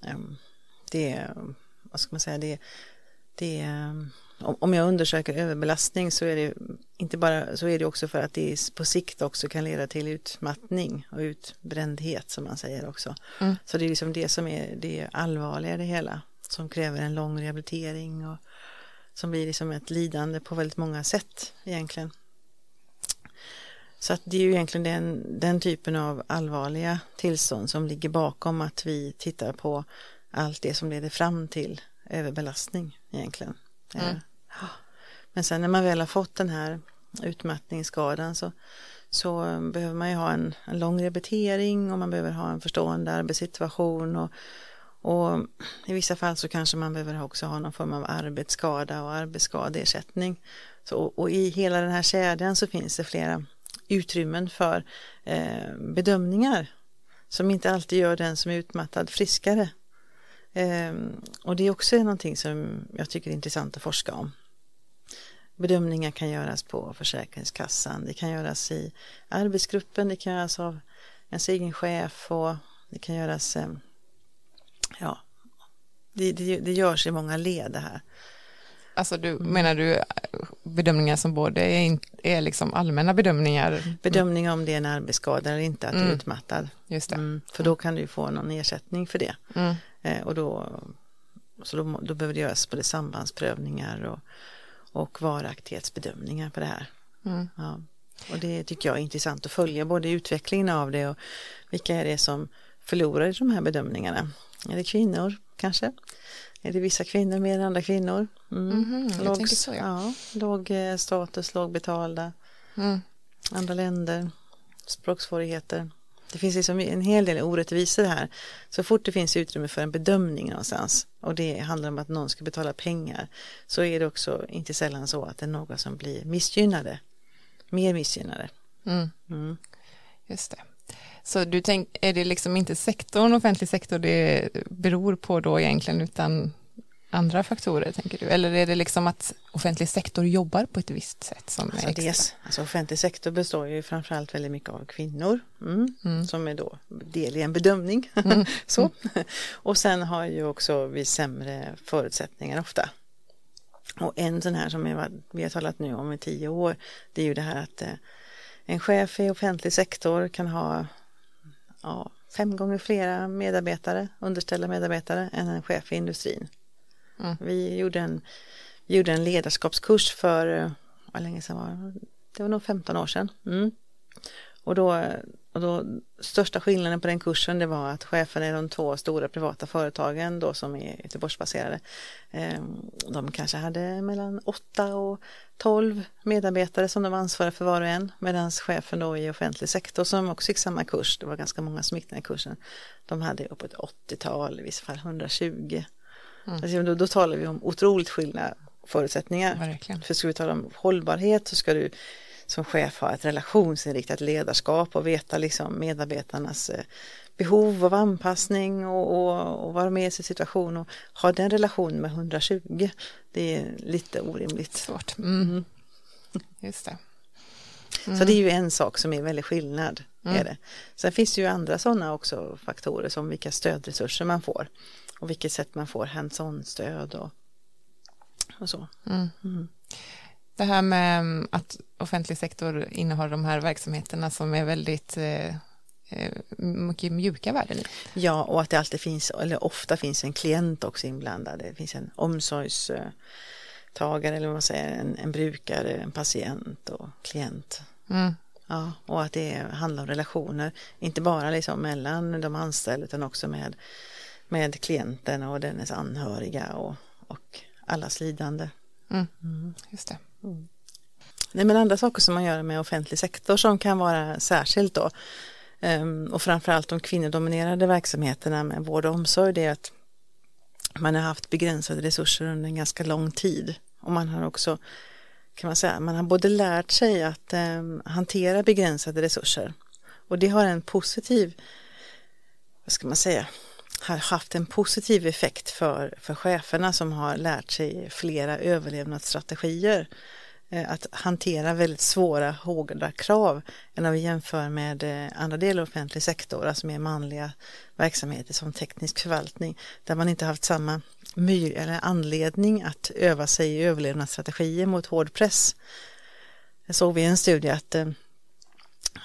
ehm, det, vad ska man säga, det, det är, om jag undersöker överbelastning så är det inte bara så är det också för att det på sikt också kan leda till utmattning och utbrändhet som man säger också. Mm. Så det är liksom det som är det allvarliga i det hela som kräver en lång rehabilitering och som blir liksom ett lidande på väldigt många sätt egentligen. Så att det är ju egentligen den, den typen av allvarliga tillstånd som ligger bakom att vi tittar på allt det som leder fram till överbelastning egentligen. Mm. Men sen när man väl har fått den här utmattningsskadan så, så behöver man ju ha en, en lång rehabilitering och man behöver ha en förstående arbetssituation och, och i vissa fall så kanske man behöver också ha någon form av arbetsskada och arbetsskadeersättning. Så, och, och i hela den här kedjan så finns det flera utrymmen för eh, bedömningar som inte alltid gör den som är utmattad friskare. Eh, och det är också någonting som jag tycker är intressant att forska om. Bedömningar kan göras på Försäkringskassan, det kan göras i arbetsgruppen, det kan göras av ens egen chef och det kan göras, eh, ja, det, det, det görs i många led det här. Alltså du, Mm. menar du bedömningar som både är, är liksom allmänna bedömningar? Bedömning om det är en arbetsskada eller inte, att du är Mm. utmattad. Just det. Mm, för då kan du ju få någon ersättning för det. Mm. Eh, och då, så då, då behöver det göras både sambandsprövningar och, och varaktighetsbedömningar på det här. Mm. Ja. Och det tycker jag är intressant att följa, både utvecklingen av det och vilka är det som förlorar i de här bedömningarna. Är det kvinnor kanske? Är det vissa kvinnor mer än andra kvinnor? Mm. Mhm, jag låg, så, ja. ja. Låg eh, status, lågbetalda, Mm. andra länder, språksvårigheter. Det finns liksom en hel del orättvisor här. Så fort det finns utrymme för en bedömning någonstans och det handlar om att någon ska betala pengar så är det också inte sällan så att det är några som blir missgynnade. Mer missgynnade. Mm. Mm. Just det. Så du tänk, är det liksom inte sektorn, offentlig sektor, det beror på då egentligen, utan andra faktorer, tänker du? Eller är det liksom att offentlig sektor jobbar på ett visst sätt som är Alltså, extra? dels, alltså offentlig sektor består ju framförallt väldigt mycket av kvinnor mm, Mm. som är då del i en bedömning. Mm. så. Och sen har ju också vi sämre förutsättningar ofta. Och en sån här som vi har, vi har talat nu om i tio år det är ju det här att eh, en chef i offentlig sektor kan ha ja, fem gånger flera medarbetare, underställda medarbetare än en chef i industrin. Mm. Vi gjorde en, vi gjorde en ledarskapskurs för, eh, vad länge sedan var det? Det var nog 15 år sedan. Mm. Och, då, och då, största skillnaden på den kursen det var att cheferna i de två stora privata företagen då som är Göteborgsbaserade, eh, de kanske hade mellan 8 och 12 medarbetare som de ansvarade för var och en, medan chefen då i offentlig sektor som också gick samma kurs, det var ganska många som gick den här kursen, de hade uppåt 80-tal, i vissa fall 120. Mm. Alltså, då, då talar vi om otroligt skilda förutsättningar. Verkligen. För ska vi tala om hållbarhet så ska du som chef ha ett relationsinriktat ledarskap och veta liksom medarbetarnas eh, behov av anpassning och, och, och vara med i sin situation och ha den relation med 120. Det är lite orimligt. Svårt. Mm. Just det. Mm. Så det är ju en sak som är väldigt skillnad. Mm. Är det. Sen finns det ju andra sådana också faktorer som vilka stödresurser man får och vilket sätt man får hands-on stöd och, och så. Mm. mm. Det här med att offentlig sektor innehar de här verksamheterna som är väldigt eh, eh, mycket mjuka värden i. Ja, och att det alltid finns, eller ofta finns en klient också inblandad. Det finns en omsorgstagare eller vad man säger, en, en brukare, en patient och klient. Mm. Ja, och att det handlar om relationer, inte bara liksom mellan de anställda utan också med, med klienten och dennes anhöriga och, och allas lidande. Mm. Mm. Just det. Mm. Nej, men andra saker som man gör med offentlig sektor som kan vara särskilt då ehm, och framförallt de kvinnodominerade verksamheterna med vård och omsorg det är att man har haft begränsade resurser under en ganska lång tid och man har också kan man säga, man har både lärt sig att eh, hantera begränsade resurser och det har en positiv, vad ska man säga, har haft en positiv effekt för, för cheferna som har lärt sig flera överlevnadsstrategier. Eh, att hantera väldigt svåra, hårda krav än om vi jämför med eh, andra delar av offentlig sektor, alltså mer manliga verksamheter som teknisk förvaltning, där man inte haft samma my eller anledning att öva sig i överlevnadsstrategier mot hård press. Jag såg vi en studie att eh,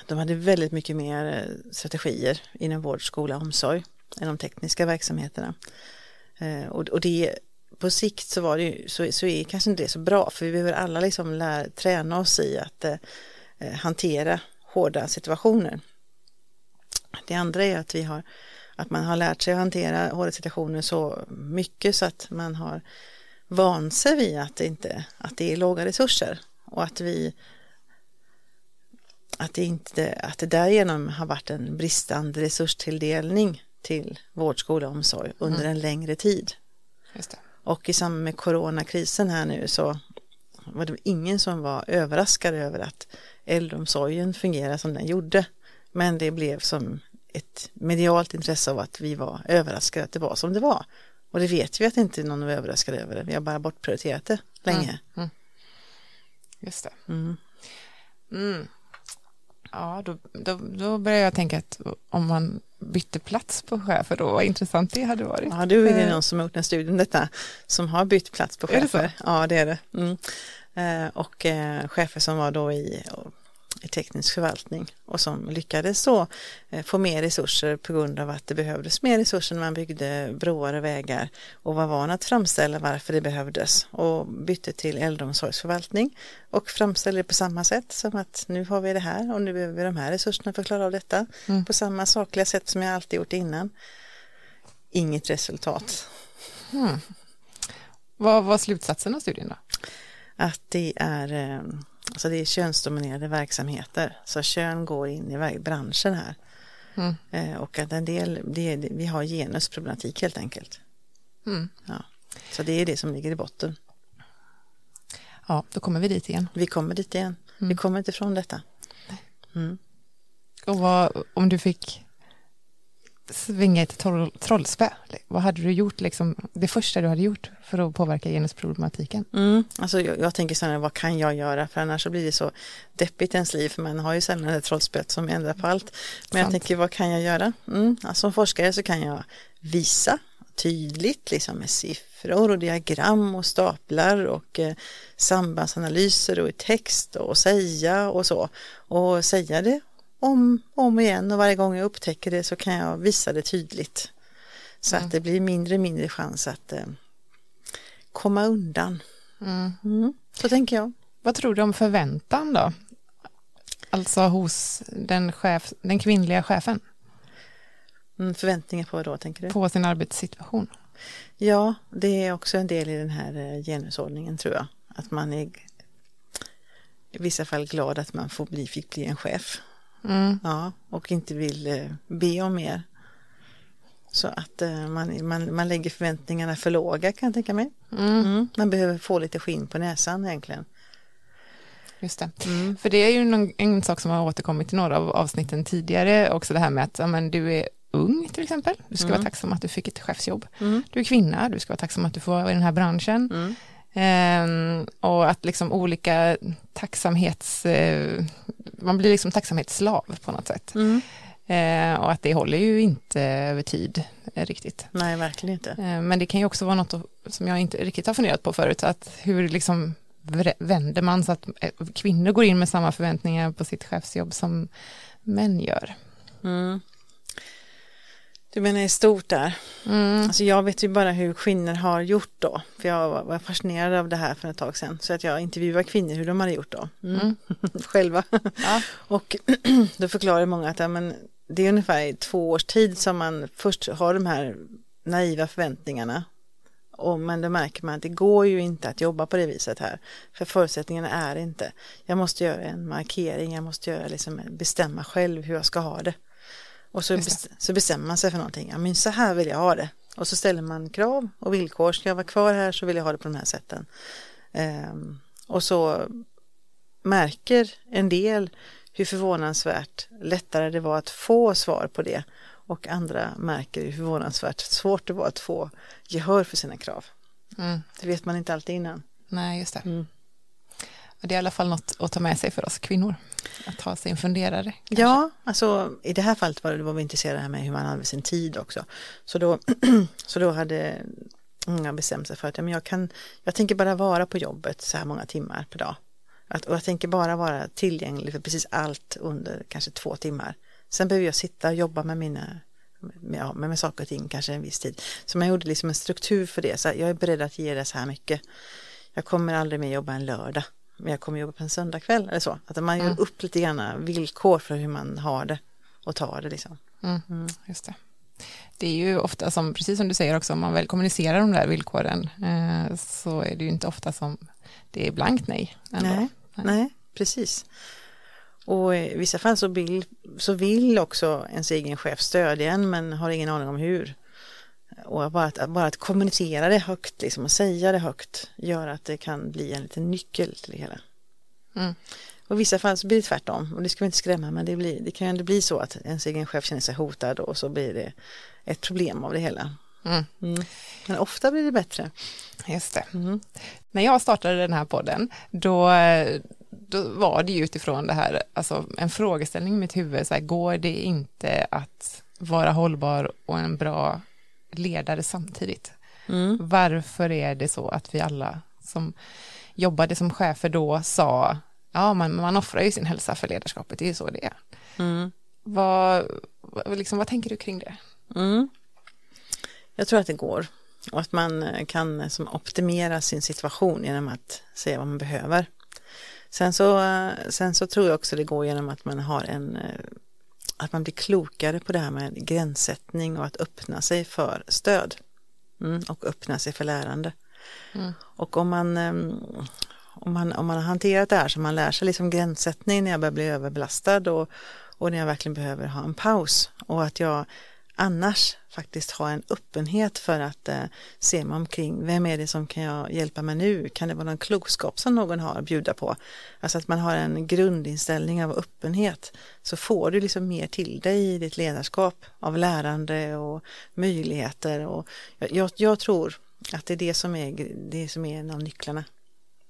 de hade väldigt mycket mer strategier inom vård, skola och omsorg än de tekniska verksamheterna. Eh, och det på sikt så, var det, så, så är kanske inte det så bra för vi behöver alla liksom lära, träna oss i att eh, eh, hantera hårda situationer. Det andra är att vi har att man har lärt sig att hantera hårda situationer så mycket så att man har vant sig vid att det, inte, att det är låga resurser och att vi att det, inte, att det därigenom har varit en bristande resurstilldelning till vård, skola och omsorg under mm. en längre tid. Och i samband med coronakrisen här nu så var det ingen som var överraskad över att äldreomsorgen fungerar som den gjorde. Men det blev som ett medialt intresse av att vi var överraskade att det var som det var. Och det vet vi att inte någon var överraskad över det. Vi har bara bortprioriterat det länge. Mm, mm. Just det. Mm. mm. Ja, då, då, då börjar jag tänka att om man bytte plats på chefer då, vad intressant det hade varit. Ja, du är det eh. någon som har gjort en studie om detta, som har bytt plats på chefer. Det ja, det är det. Mm. Eh, och eh, chefer som var då i i teknisk förvaltning och som lyckades då eh, få mer resurser på grund av att det behövdes mer resurser när man byggde broar och vägar och var van att framställa varför det behövdes och bytte till äldreomsorgsförvaltning och framställde det på samma sätt som att nu har vi det här och nu behöver vi de här resurserna för att klara av detta mm. på samma sakliga sätt som jag alltid gjort innan. Inget resultat. Mm. Vad var slutsatsen av studien då? Att det är eh, Alltså det är könsdominerade verksamheter, så kön går in i branschen här. Mm. Eh, och att en del, det vi har genusproblematik helt enkelt. Mm. Ja. Så det är det som ligger i botten. Ja, då kommer vi dit igen. Vi kommer dit igen. Mm. Vi kommer inte ifrån detta. Mm. Och vad, om du fick svinga ett troll, trollspö. Vad hade du gjort, liksom, det första du hade gjort för att påverka genusproblematiken? Mm, alltså jag, jag tänker så vad kan jag göra? För annars så blir det så deppigt ens liv, för man har ju sällan ett trollspöet som ändrar på allt. Men Sant. jag tänker, vad kan jag göra? Mm, alltså, som forskare så kan jag visa tydligt, liksom med siffror och diagram och staplar och eh, sambandsanalyser och i text och säga och så. Och säga det om och om igen och varje gång jag upptäcker det så kan jag visa det tydligt. Så mm. att det blir mindre och mindre chans att eh, komma undan. Mm. Mm. Så tänker jag. Vad tror du om förväntan då? Alltså hos den, chef, den kvinnliga chefen? Mm, förväntningar på vad då tänker du? På sin arbetssituation. Ja, det är också en del i den här eh, genusordningen tror jag. Att man är i vissa fall glad att man får bli, fick bli en chef. Mm. Ja, och inte vill eh, be om mer. Så att eh, man, man, man lägger förväntningarna för låga kan jag tänka mig. Mm. Mm. Man behöver få lite skinn på näsan egentligen. Just det. Mm. För det är ju någon, en sak som har återkommit i några av avsnitten tidigare också det här med att ja, men du är ung till exempel. Du ska Mm. vara tacksam att du fick ett chefsjobb. Mm. Du är kvinna, du ska vara tacksam att du får vara i den här branschen. Ehm, och att liksom olika tacksamhets... Eh, man blir liksom tacksamhetsslav på något sätt. Mm. Eh, och att det håller ju inte över tid eh, riktigt. Nej, verkligen inte. Eh, men det kan ju också vara något som jag inte riktigt har funderat på förut. Att hur liksom vänder man så att eh, kvinnor går in med samma förväntningar på sitt chefsjobb som män gör. Mm. Du menar i stort där? Mm. Alltså jag vet ju bara hur kvinnor har gjort då. För jag var- fascinerad av det här för ett tag sedan. Så att jag intervjuade kvinnor hur de hade gjort då. Mm. Mm. Själva. Ja. Och då förklarar många att ja, men det är ungefär i två års tid som man först har de här naiva förväntningarna. Och, men då märker man att det går ju inte att jobba på det viset här. För förutsättningarna är inte. Jag måste göra en markering, jag måste göra liksom, bestämma själv hur jag ska ha det. Och så, bes- så bestämmer man sig för någonting. Ja, men så här vill jag ha det. Och så ställer man krav och villkor. Ska jag vara kvar här så vill jag ha det på de här sätten. Ehm, och så märker en del hur förvånansvärt lättare det var att få svar på det. Och andra märker hur förvånansvärt svårt det var att få gehör för sina krav. Mm. Det vet man inte alltid innan. Nej, just det. Mm. Det är i alla fall något att ta med sig för oss kvinnor. Att ta sig en funderare. kanske. Ja, alltså i det här fallet var, det, var vi intresserade här med hur man använder sin tid också. Så då, så då hade många bestämt sig för att ja, men jag, kan, jag tänker bara vara på jobbet så här många timmar per dag. Att, och jag tänker bara vara tillgänglig för precis allt under kanske två timmar. Sen behöver jag sitta och jobba med mina med, ja, med, med saker och ting kanske en viss tid. Så man gjorde liksom en struktur för det. Så jag är beredd att ge det så här mycket. Jag kommer aldrig mer jobba en lördag. Men jag kommer jobba på en söndagkväll eller så. Att man gör Mm. upp lite grann villkor för hur man har det och tar det liksom. Mm. Mm. Just det. Det är ju ofta som, precis som du säger också, om man väl kommunicerar de där villkoren eh, så är det ju inte ofta som det är blankt nej. Ändå. Nej, nej, precis. Och i vissa fall så vill, så vill också ens egen chef stödja en men har ingen aning om hur. Och bara att, bara att kommunicera det högt liksom, och säga det högt gör att det kan bli en liten nyckel till det hela. Mm. Och i vissa fall så blir det tvärtom och det ska vi inte skrämma men det, blir, det kan ju ändå bli så att ens egen chef känner sig hotad och så blir det ett problem av det hela. Mm. Mm. Men ofta blir det bättre. Just det. Mm. När jag startade den här podden, då, då var det ju utifrån det här, alltså en frågeställning i mitt huvud, så här, går det inte att vara hållbar och en bra ledare samtidigt? Mm. Varför är det så att vi alla som jobbade som chefer då sa, ja man, man offrar ju sin hälsa för ledarskapet, det är ju så det är. Mm. Vad, liksom, vad tänker du kring det? Mm. Jag tror att det går och att man eh, kan eh, som optimera sin situation genom att säga vad man behöver. Sen så, eh, sen så tror jag också det går genom att man har en att man blir klokare på det här med gränssättning och att öppna sig för stöd mm, och öppna sig för lärande. Mm. Och om man, eh, om, man, om man har hanterat det här så man lär sig liksom gränssättning när jag börjar bli överbelastad och, och när jag verkligen behöver ha en paus och att jag annars faktiskt ha en öppenhet för att eh, se mig omkring. Vem är det som kan jag hjälpa mig nu? Kan det vara någon klokskap som någon har att bjuda på? Alltså att man har en grundinställning av öppenhet så får du liksom mer till dig i ditt ledarskap av lärande och möjligheter. Och jag, jag, tror att det är det som är, det som är en av nycklarna.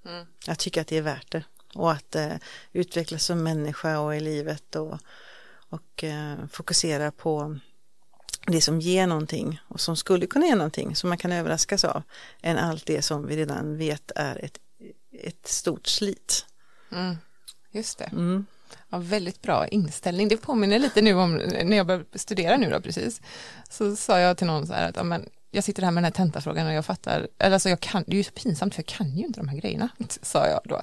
Mm. Jag tycker att det är värt det. Och att eh, utvecklas som människa och i livet och, och eh, fokusera på det som ger någonting och som skulle kunna ge någonting som man kan överraskas av än allt det som vi redan vet är ett, ett stort slit. Mm. Just det. Mm. Ja, väldigt bra inställning. Det påminner lite nu om när jag började studera nu då precis. Så sa jag till någon så här att ja, men, jag sitter här med den här tentafrågan och jag fattar, eller alltså jag kan, det är ju så pinsamt för jag kan ju inte de här grejerna, sa jag då.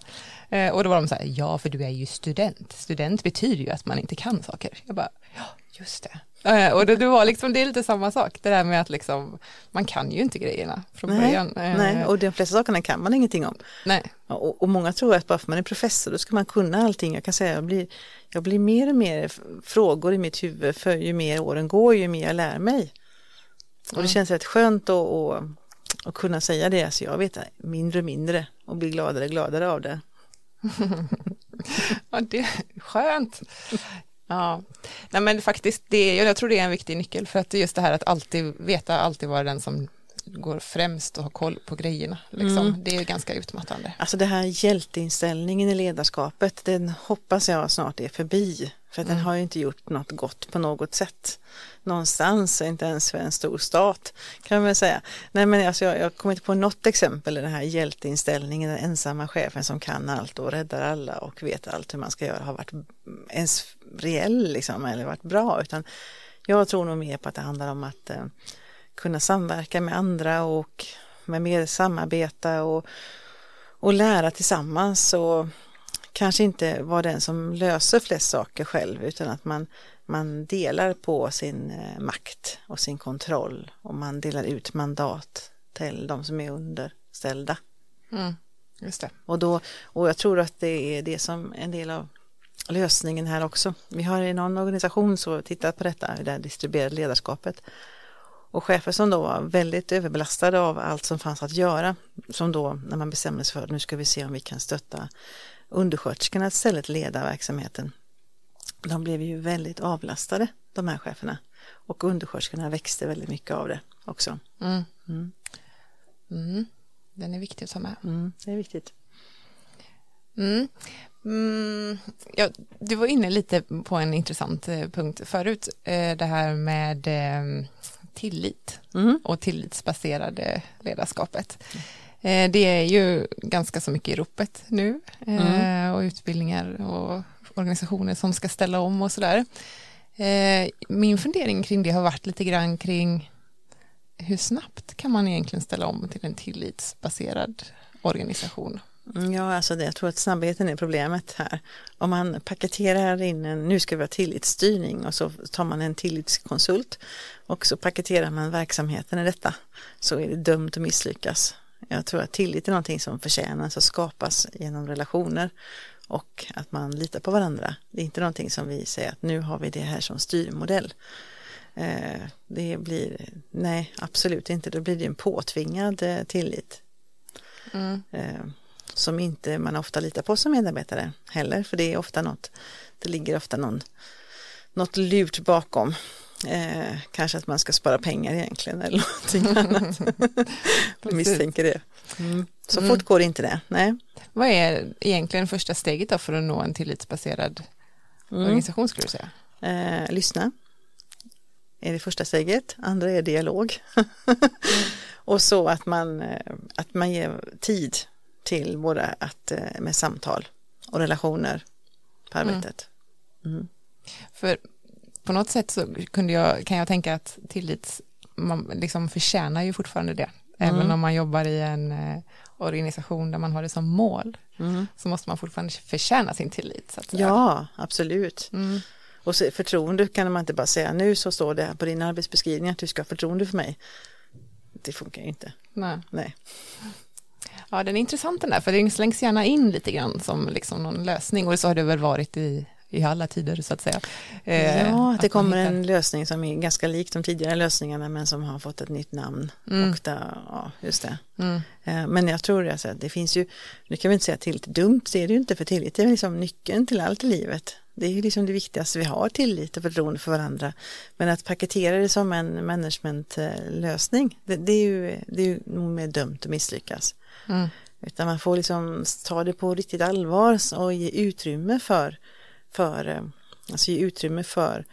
Eh, och då var de så här, ja för du är ju student. Student betyder ju att man inte kan saker. Jag bara, ja just det. Eh, och det, det var liksom, det är lite samma sak, det där med att liksom, man kan ju inte grejerna från Nej, början. Eh, Nej, och de flesta sakerna kan man ingenting om. nej. Och, och många tror att bara för man är professor då ska man kunna allting. Jag kan säga jag blir, jag blir mer och mer frågor i mitt huvud för ju mer åren går ju mer jag lär mig. Och det känns rätt skönt att, att kunna säga det. Så jag vet mindre och mindre och blir gladare och gladare av det. Ja, det är skönt. Ja. Nej men faktiskt, det, jag tror det är en viktig nyckel för att just det här att alltid veta, alltid vara den som går främst och har koll på grejerna. Liksom. Mm. Det är ganska utmattande. Alltså det här hjälteinställningen i ledarskapet, den hoppas jag snart är förbi. För mm. den har ju inte gjort något gott på något sätt. Någonstans, inte ens för en stor stat kan man säga. Nej men alltså jag, jag kommer inte på något exempel i den här hjälteinställningen, den ensamma chefen som kan allt och räddar alla och vet allt hur man ska göra har varit ens reell liksom, eller varit bra. Utan jag tror nog mer på att det handlar om att eh, kunna samverka med andra och med mer samarbeta och, och lära tillsammans och kanske inte vara den som löser flest saker själv utan att man, man delar på sin eh, makt och sin kontroll och man delar ut mandat till de som är underställda. Mm, just det. Och, då, och jag tror att det är det som en del av lösningen här också. Vi har i någon organisation så tittat på detta, det distribuerade ledarskapet och chefer som då var väldigt överbelastade av allt som fanns att göra, som då när man bestämde sig för att nu ska vi se om vi kan stötta undersköterskorna att istället leda verksamheten. De blev ju väldigt avlastade, de här cheferna. Och undersköterskorna växte väldigt mycket av det också. Mm. Mm. Mm. Den är viktig att ta med. Mm, det är viktigt. Mm. Mm, ja, du var inne lite på en intressant eh, punkt förut, eh, det här med eh, tillit mm. och tillitsbaserade ledarskapet. Eh, det är ju ganska så mycket i ropet nu eh, mm. och utbildningar och organisationer som ska ställa om och sådär. Eh, min fundering kring det har varit lite grann kring hur snabbt kan man egentligen ställa om till en tillitsbaserad organisation? Mm, ja, alltså det, jag tror att snabbheten är problemet här. Om man paketerar in en, nu ska vi ha tillitsstyrning och så tar man en tillitskonsult och så paketerar man verksamheten i detta så är det dömt att misslyckas. Jag tror att tillit är någonting som förtjänas och skapas genom relationer och att man litar på varandra. Det är inte någonting som vi säger att nu har vi det här som styrmodell. Eh, det blir, nej absolut inte, då blir det en påtvingad eh, tillit. Mm. Som inte man ofta litar på som medarbetare heller, för det är ofta något, det ligger ofta någon, något lurt bakom. Eh, kanske att man ska spara pengar egentligen eller någonting annat. Misstänker det. Mm. Så mm. fort går inte det, nej. Vad är egentligen första steget då för att nå en tillitsbaserad mm. organisation skulle du säga? Eh, lyssna är det första steget, andra är dialog. och så att man, eh, att man ger tid till både att, eh, med samtal och relationer på mm. arbetet. Mm. För på något sätt så kunde jag, kan jag tänka att tillits, man liksom förtjänar ju fortfarande det. Mm. Även om man jobbar i en eh, organisation där man har det som mål mm. så måste man fortfarande förtjäna sin tillit. Så att säga. Ja, absolut. Mm. Och så, förtroende kan man inte bara säga nu så står det på din arbetsbeskrivning att du ska ha förtroende för mig. Det funkar ju inte. Nej. Nej. Ja, den är intressant den där, för den slängs gärna in lite grann som liksom någon lösning och så har det väl varit i i alla tider så att säga. Eh, ja, det kommer hittar... en lösning som är ganska lik de tidigare lösningarna men som har fått ett nytt namn. Mm. Och där, ja, just det. Mm. Eh, men jag tror alltså att det finns ju, nu kan vi inte säga tillit dumt, det är det ju inte för tillit, det är liksom nyckeln till allt i livet. Det är ju liksom det viktigaste vi har, tillit och förtroende för varandra. Men att paketera det som en managementlösning, det, det är ju, det är ju mer dömt att misslyckas. Mm. Utan man får liksom ta det på riktigt allvar och ge utrymme för, för eh, alltså ge utrymme för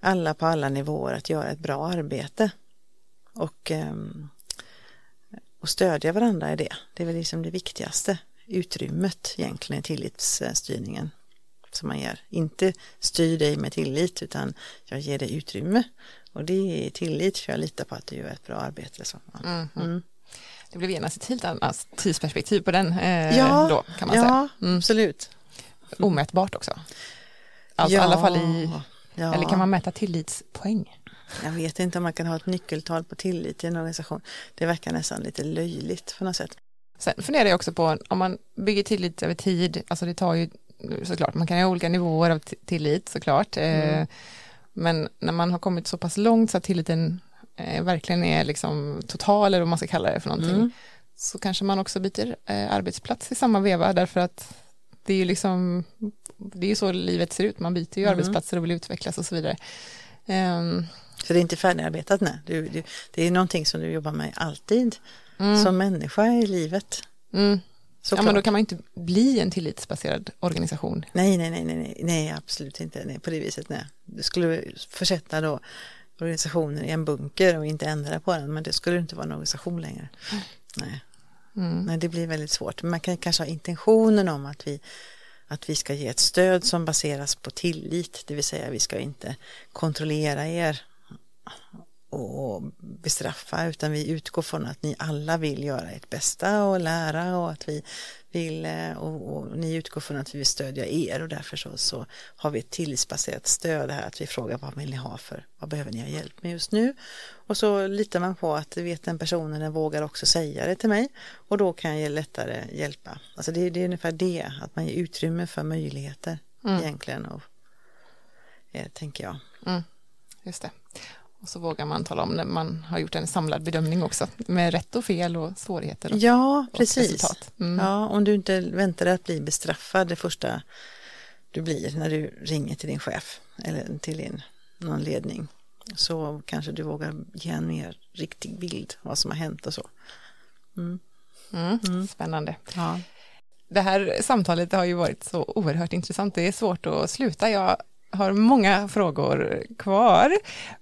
alla på alla nivåer att göra ett bra arbete. Och, ehm, och stödja varandra i det. Det är väl liksom det viktigaste utrymmet egentligen i tillitsstyrningen som man ger. Inte styr dig med tillit utan jag ger dig utrymme. Och det är tillit för jag litar på att du gör ett bra arbete. Så. Mm. Mm. Det blev genast ett helt annat tidsperspektiv på den eh, ja, då kan man ja, säga. Mm. absolut. Omätbart också. Alltså, ja, I alla fall i, ja. eller kan man mäta tillitspoäng? Jag vet inte om man kan ha ett nyckeltal på tillit i en organisation. Det verkar nästan lite löjligt på något sätt. Sen funderar jag också på om man bygger tillit över tid, alltså det tar ju såklart, man kan ha olika nivåer av tillit såklart. Eh, mm. Men när man har kommit så pass långt så att tilliten eh, verkligen är liksom total, eller vad man ska kalla det för någonting, mm. så kanske man också byter eh, arbetsplats i samma veva, därför att det är ju liksom det är ju så livet ser ut, man byter ju Mm. arbetsplatser och vill utvecklas och så vidare. Ehm, Så det är inte färdigarbetat, nej. Du, du, det är någonting som du jobbar med alltid som människa i livet. mm. Ja, men då kan man inte bli en tillitsbaserad organisation. Nej, nej, nej, nej, nej, nej, absolut inte, nej, på det viset, nej. Du skulle försätta då organisationen i en bunker och inte ändra på den, men det skulle inte vara en organisation längre. Nej. nej, det blir väldigt svårt. Men man kan kanske ha intentionen om att vi, att vi ska ge ett stöd som baseras på tillit, det vill säga vi ska inte kontrollera er och bestraffa utan vi utgår från att ni alla vill göra ert bästa och lära och att vi vill eh, och, och ni utgår från att vi vill stödja er och därför så, så har vi ett tillitsbaserat stöd här att vi frågar vad vill ni ha för, vad behöver ni ha hjälp med just nu och så litar man på att vet den personen den vågar också säga det till mig och då kan jag lättare hjälpa. Alltså det, det är ungefär det, att man ger utrymme för möjligheter egentligen och eh, tänker jag. Mm. Just det. Och så vågar man tala om när man har gjort en samlad bedömning också med rätt och fel och svårigheter. Och, Ja, precis. Mm. Ja, om du inte väntar dig att bli bestraffad det första du blir när du ringer till din chef eller till din, någon ledning så kanske du vågar ge en mer riktig bild vad som har hänt och så. Mm. Spännande. Ja. Det här samtalet har ju varit så oerhört intressant. Det är svårt att sluta. Jag har många frågor kvar,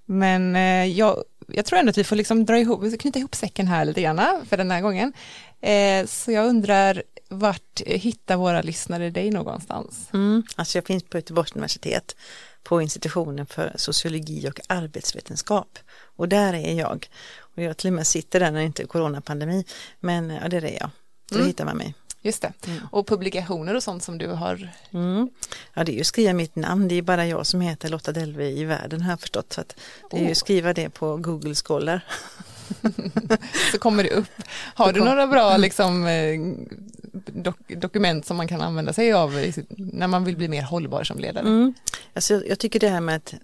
men eh, jag, jag tror ändå att vi får liksom dra ihop, knyta ihop säcken här lite grann för den här gången. Eh, Så jag undrar, vart hittar våra lyssnare dig någonstans? Mm. Alltså jag finns på Göteborgs universitet på institutionen för sociologi och arbetsvetenskap och där är jag. Och jag till och med sitter där när det inte är coronapandemi men ja, där är jag. Där hittar man mig. Just det. Och publikationer och sånt som du har. Mm. Ja, det är ju skriva mitt namn. Det är bara jag som heter Lotta Delve i världen har jag förstått. Så att det är ju Oh. skriva det på Google Scholar. Så kommer det upp. Har du några bra liksom, eh, dok dokument som man kan använda sig av när man vill bli mer hållbar som ledare? Mm. Alltså, jag tycker det här med att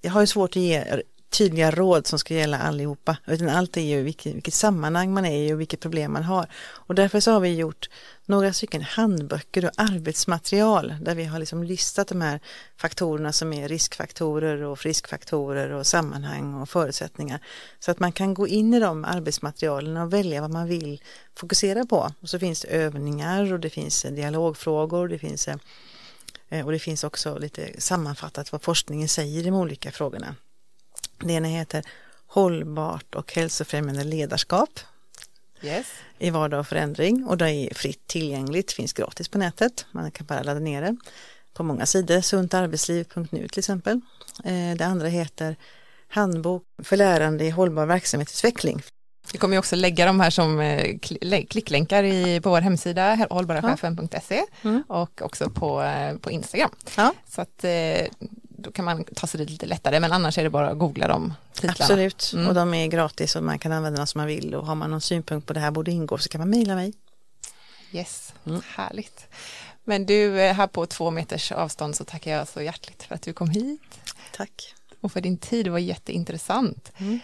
jag har ju svårt att ge tydliga råd som ska gälla allihopa. Utan allt är ju vilket, vilket sammanhang man är i och vilket problem man har. Och därför så har vi gjort några stycken handböcker och arbetsmaterial där vi har liksom listat de här faktorerna som är riskfaktorer och friskfaktorer och sammanhang och förutsättningar. Så att man kan gå in i de arbetsmaterialen och välja vad man vill fokusera på. Och så finns det övningar och det finns dialogfrågor, det finns eh, Och det finns också lite sammanfattat vad forskningen säger i de olika frågorna. Det ena heter Hållbart och hälsofrämjande ledarskap Yes. i vardag och förändring och det är fritt tillgängligt, finns gratis på nätet, man kan bara ladda ner det på många sidor, suntarbetsliv.nu till exempel. Eh, Det andra heter Handbok för lärande i hållbar verksamhetsutveckling. Vi kommer också lägga de här som eh, kli- lä- klicklänkar i, på vår hemsida hållbarachefen.se Mm. och också på, eh, på Instagram. Ja, Så att då kan man ta sig dit lite lättare men annars är det bara att googla de titlarna. absolut. Mm. Och de är gratis och man kan använda dem som man vill och har man någon synpunkt på det här borde ingå så kan man mejla mig. Yes, Mm. härligt. Men du, eh, här på två meters avstånd så tackar jag så hjärtligt för att du kom hit Tack. och för din tid, det var jätteintressant. Mm.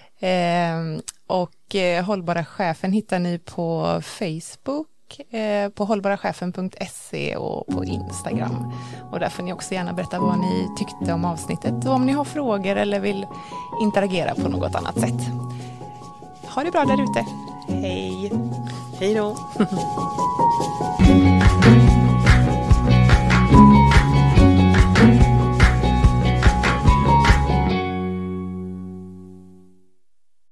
Eh, och eh, Hållbara chefen hittar ni på Facebook, eh, på hållbarachefen.se och på Instagram. Och där får ni också gärna berätta vad ni tyckte om avsnittet och om ni har frågor eller vill interagera på något annat sätt. Ha det bra där ute. Hej! Hej då!